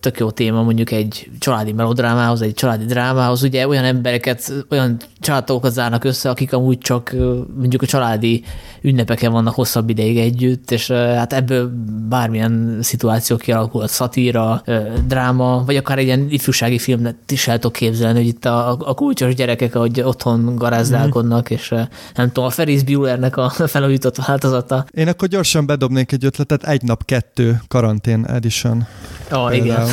tök jó téma mondjuk egy családi melodrámához, egy családi drámához. Ugye olyan embereket, olyan családokat zárnak össze, akik amúgy csak mondjuk a családi ünnepeken vannak hosszabb ideig együtt, és hát ebből bármilyen szituáció kialakulhat, szatíra, dráma, vagy akár egy ilyen ifjúsági ifjúsági filmet is el tudok képzelni, hogy itt a, a kulcsos gyerekek, ahogy otthon garázdálkodnak, mm. és eh, nem tudom, a Ferris Buellernek a (laughs) felújított változata. Én akkor gyorsan bedobnék egy ötletet, egy nap kettő karantén edition. Ó, oh, igen.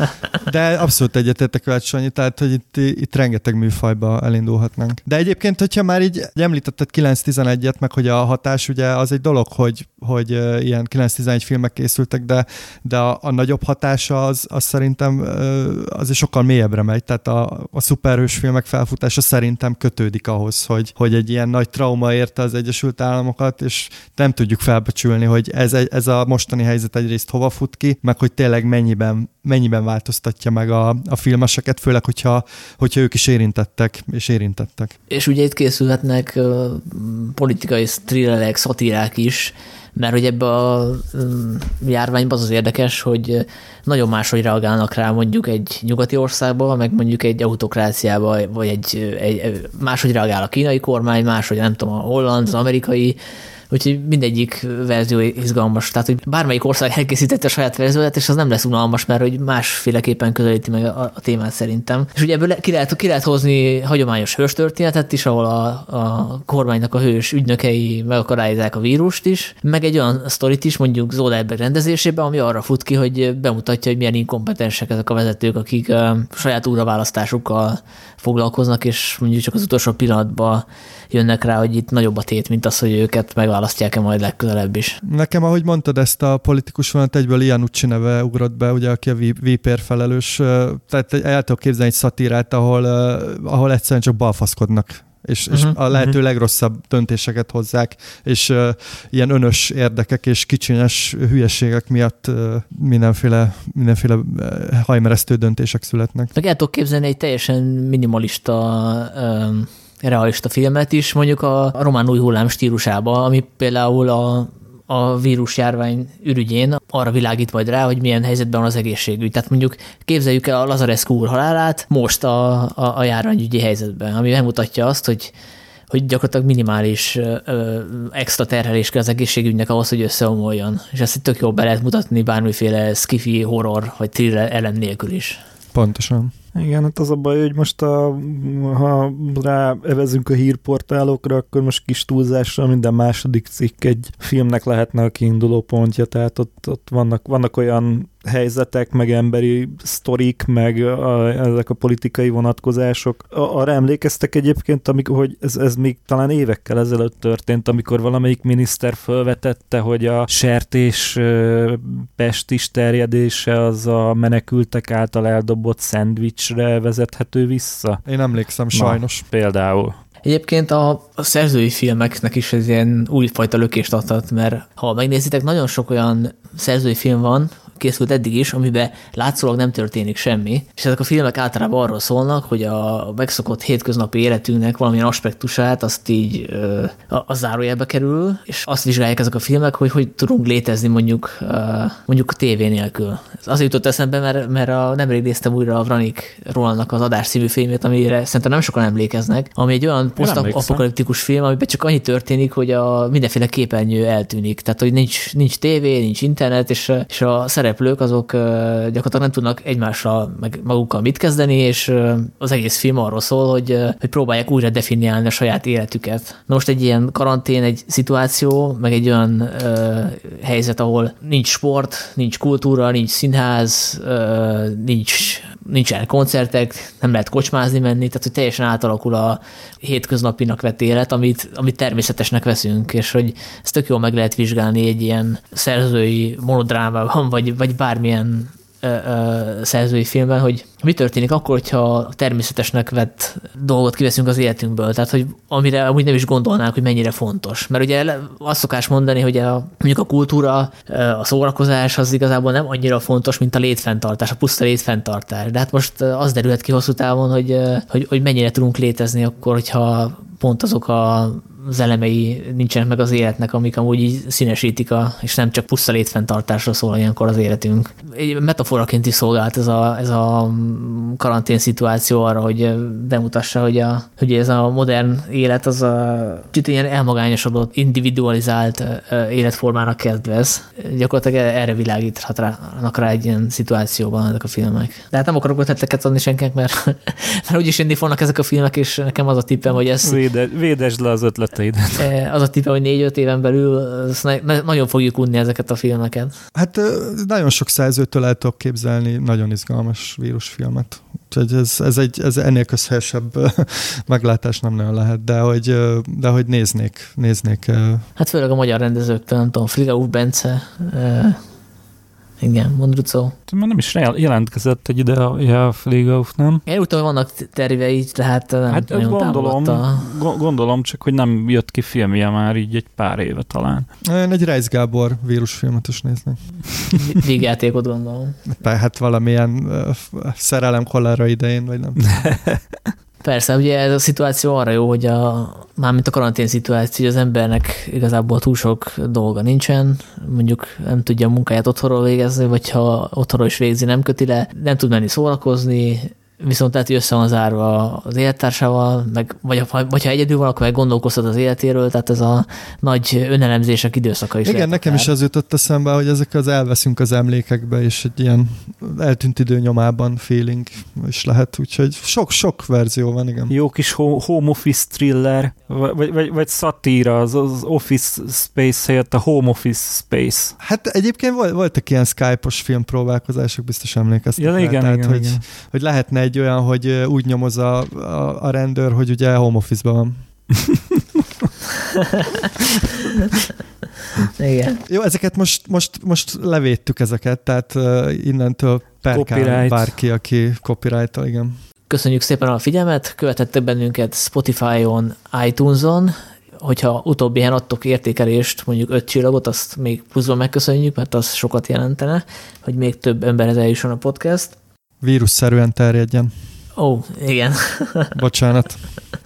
(laughs) De abszolút egyetértek veled, Sanyi, tehát, hogy itt, itt rengeteg műfajba elindulhatnánk. De egyébként, hogyha már így említetted 9-11-et, meg hogy a hatás, ugye az egy dolog, hogy, hogy ilyen 9-11 filmek készültek, de, de a, a nagyobb hatása az, az szerintem az is sokkal mélyebbre megy, tehát a, a szuperhős filmek felfutása szerintem kötődik ahhoz, hogy, hogy egy ilyen nagy trauma érte az Egyesült Államokat, és nem tudjuk felbecsülni, hogy ez, ez a mostani helyzet egyrészt hova fut ki, meg hogy tényleg mennyiben, mennyiben változtatja meg a, a filmeseket, főleg, hogyha, hogyha ők is érintettek, és érintettek. És ugye itt készülhetnek uh, politikai thrillerek, szatírák is, mert hogy ebbe a mm, járványban az az érdekes, hogy nagyon máshogy reagálnak rá mondjuk egy nyugati országba, meg mondjuk egy autokráciába, vagy egy, egy máshogy reagál a kínai kormány, máshogy nem tudom, a holland, az amerikai, úgyhogy mindegyik verzió izgalmas. Tehát, hogy bármelyik ország elkészítette a saját verzióját, és az nem lesz unalmas, mert hogy másféleképpen közelíti meg a, a témát szerintem. És ugye ebből ki lehet, ki lehet hozni hagyományos hőstörténetet is, ahol a, a kormánynak a hős ügynökei megakadályozzák a vírust is, meg egy olyan sztorit is, mondjuk Zollberg rendezésében, ami arra fut ki, hogy bemutatja, hogy milyen inkompetensek ezek a vezetők, akik a saját újraválasztásukkal foglalkoznak, és mondjuk csak az utolsó pillanatban jönnek rá, hogy itt nagyobb a tét, mint az, hogy őket megválasztják-e majd legközelebb is. Nekem, ahogy mondtad ezt a politikus vonat, egyből Ian Ucci neve ugrott be, ugye, aki a VPR felelős, tehát el tudok képzelni egy szatírát, ahol, ahol egyszerűen csak balfaszkodnak és, uh-huh, és a lehető uh-huh. legrosszabb döntéseket hozzák, és uh, ilyen önös érdekek és kicsinyes hülyeségek miatt uh, mindenféle, mindenféle hajmeresztő döntések születnek. Meg el tudok képzelni egy teljesen minimalista um realista filmet is, mondjuk a, román új hullám stílusába, ami például a a vírusjárvány ürügyén arra világít majd rá, hogy milyen helyzetben van az egészségügy. Tehát mondjuk képzeljük el a Lazarescu úr halálát most a, a, a járványügyi helyzetben, ami megmutatja azt, hogy hogy gyakorlatilag minimális ö, extra terhelés kell az egészségügynek ahhoz, hogy összeomoljon. És ezt tök jól be lehet mutatni bármiféle skifi, horror vagy thriller elem nélkül is. Pontosan. Igen, hát az a baj, hogy most a, ha rá evezünk a hírportálokra, akkor most kis túlzásra minden második cikk egy filmnek lehetne a kiinduló pontja, tehát ott, ott vannak, vannak olyan helyzetek, meg emberi sztorik, meg a, ezek a politikai vonatkozások. Arra emlékeztek egyébként, amikor, hogy ez, ez még talán évekkel ezelőtt történt, amikor valamelyik miniszter felvetette, hogy a sertés pestis terjedése az a menekültek által eldobott szendvicsre vezethető vissza. Én emlékszem, sajnos. Na, például. Egyébként a, a szerzői filmeknek is ez ilyen újfajta lökést adhat, mert ha megnézitek, nagyon sok olyan szerzői film van, készült eddig is, amiben látszólag nem történik semmi, és ezek a filmek általában arról szólnak, hogy a megszokott hétköznapi életünknek valamilyen aspektusát azt így ö, a, zárójelbe kerül, és azt vizsgálják ezek a filmek, hogy hogy tudunk létezni mondjuk ö, mondjuk a tévé nélkül. Ez azért jutott eszembe, mert, mert a, nemrég néztem újra a Vranik Rolandnak az Adás című filmét, amire szerintem nem sokan emlékeznek, ami egy olyan posztapokaliptikus film, amiben csak annyi történik, hogy a mindenféle képernyő eltűnik. Tehát, hogy nincs, nincs tévé, nincs internet, és, és a szereplők azok gyakorlatilag nem tudnak egymással, meg magukkal mit kezdeni, és az egész film arról szól, hogy, hogy próbálják újra definiálni a saját életüket. Na most egy ilyen karantén, egy szituáció, meg egy olyan ö, helyzet, ahol nincs sport, nincs kultúra, nincs színház, ö, nincs, nincsen koncertek, nem lehet kocsmázni menni, tehát hogy teljesen átalakul a hétköznapinak vett élet, amit, amit természetesnek veszünk, és hogy ezt tök jól meg lehet vizsgálni egy ilyen szerzői monodrámában, vagy vagy, bármilyen ö, ö, szerzői filmben, hogy mi történik akkor, hogyha természetesnek vett dolgot kiveszünk az életünkből, tehát hogy amire amúgy nem is gondolnánk, hogy mennyire fontos. Mert ugye azt szokás mondani, hogy a, mondjuk a kultúra, a szórakozás az igazából nem annyira fontos, mint a létfenntartás, a puszta létfenntartás. De hát most az derülhet ki hosszú távon, hogy, hogy, hogy mennyire tudunk létezni akkor, hogyha pont azok a az elemei nincsenek meg az életnek, amik amúgy így színesítik, a, és nem csak puszta létfenntartásra szól ilyenkor az életünk. Egy metaforaként is szolgált ez a, ez a karantén szituáció arra, hogy bemutassa, hogy, a, hogy ez a modern élet az a kicsit ilyen elmagányosodott, individualizált életformának kedvez. Gyakorlatilag erre világíthatnak rá egy ilyen szituációban ezek a filmek. De hát nem akarok ötleteket adni senkinek, mert, (laughs) mert úgyis jönni fognak ezek a filmek, és nekem az a tippem, hogy ez... Véde, védesd le az ötlet ötleteidet. (laughs) Az a tippe, hogy négy-öt éven belül nagyon fogjuk unni ezeket a filmeket. Hát nagyon sok szerzőtől el tudok képzelni nagyon izgalmas vírusfilmet. Úgyhogy ez, ez, egy, ez ennél közhelyesebb (laughs) meglátás nem nagyon lehet, de hogy, de hogy néznék, néznék. Hát főleg a magyar rendezőktől, nem tudom, Frigauf Bence, igen, Mondrucó. Már nem is jelentkezett egy ide a, a Fligauf, nem? Én úgy tudom, vannak tervei, tehát nem hát nagyon gondolom, gondolom, csak hogy nem jött ki filmje már így egy pár éve talán. Én egy Reis Gábor vírusfilmet is néznék. Vígjátékot gondolom. Hát valamilyen uh, szerelem kollára idején, vagy nem. (laughs) Persze, ugye ez a szituáció arra jó, hogy a, mármint a karantén szituáció, az embernek igazából túl sok dolga nincsen, mondjuk nem tudja a munkáját otthonról végezni, vagy ha otthonról is végzi, nem köti le, nem tud menni szórakozni, viszont lehet, hogy össze van zárva az élettársával, meg, vagy, vagy ha egyedül van, akkor meg gondolkozhat az életéről, tehát ez a nagy önelemzések időszaka is. Igen, nekem akár. is az jutott eszembe, hogy ezek az elveszünk az emlékekbe, és egy ilyen eltűnt idő nyomában feeling is lehet, úgyhogy sok-sok verzió van, igen. Jó kis home office thriller, vagy, vagy, vagy szatíra, az, az office space helyett a home office space. Hát egyébként voltak ilyen Skype-os filmpróbálkozások, biztos emlékeztek. Ja, igen, Tehát, igen, hogy, igen. hogy lehetne egy olyan, hogy úgy nyomoz a, a, a rendőr, hogy ugye home office-ban van. (laughs) Igen. Jó, ezeket most, most, most levédtük ezeket, tehát uh, innentől perkál bárki, aki copyright igen. Köszönjük szépen a figyelmet, követettek bennünket Spotify-on, iTunes-on, hogyha utóbbi helyen adtok értékelést, mondjuk öt csillagot, azt még pluszban megköszönjük, mert az sokat jelentene, hogy még több emberhez eljusson a podcast vírusszerűen terjedjen. Ó, oh, igen. (laughs) Bocsánat.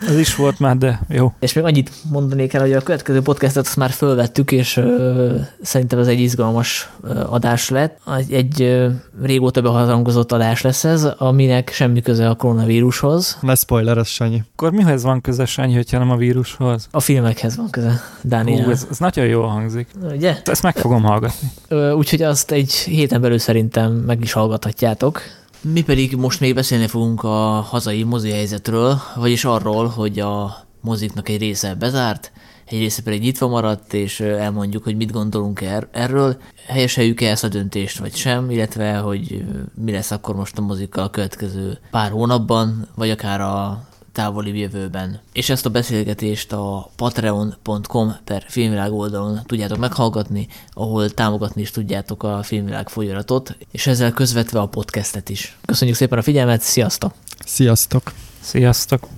Ez is volt már, de jó. És még annyit mondanék el, hogy a következő podcastet azt már fölvettük, és ö, szerintem ez egy izgalmas ö, adás lett. Egy, egy ö, régóta beharangozott adás lesz ez, aminek semmi köze a koronavírushoz. Ne spoiler, ez Sanyi. Akkor mihez van köze, Sanyi, hogyha nem a vírushoz? A filmekhez van köze, Dániel. Hú, ez, ez nagyon jól hangzik. Ugye? Ezt meg fogom hallgatni. Úgyhogy azt egy héten belül szerintem meg is hallgathatjátok. Mi pedig most még beszélni fogunk a hazai mozi helyzetről, vagyis arról, hogy a moziknak egy része bezárt, egy része pedig nyitva maradt, és elmondjuk, hogy mit gondolunk er- erről. Helyeseljük-e ezt a döntést, vagy sem, illetve, hogy mi lesz akkor most a mozikkal a következő pár hónapban, vagy akár a távoli jövőben. És ezt a beszélgetést a patreon.com per filmvilág oldalon tudjátok meghallgatni, ahol támogatni is tudjátok a filmvilág folyaratot, és ezzel közvetve a podcastet is. Köszönjük szépen a figyelmet, sziasztok! Sziasztok! Sziasztok!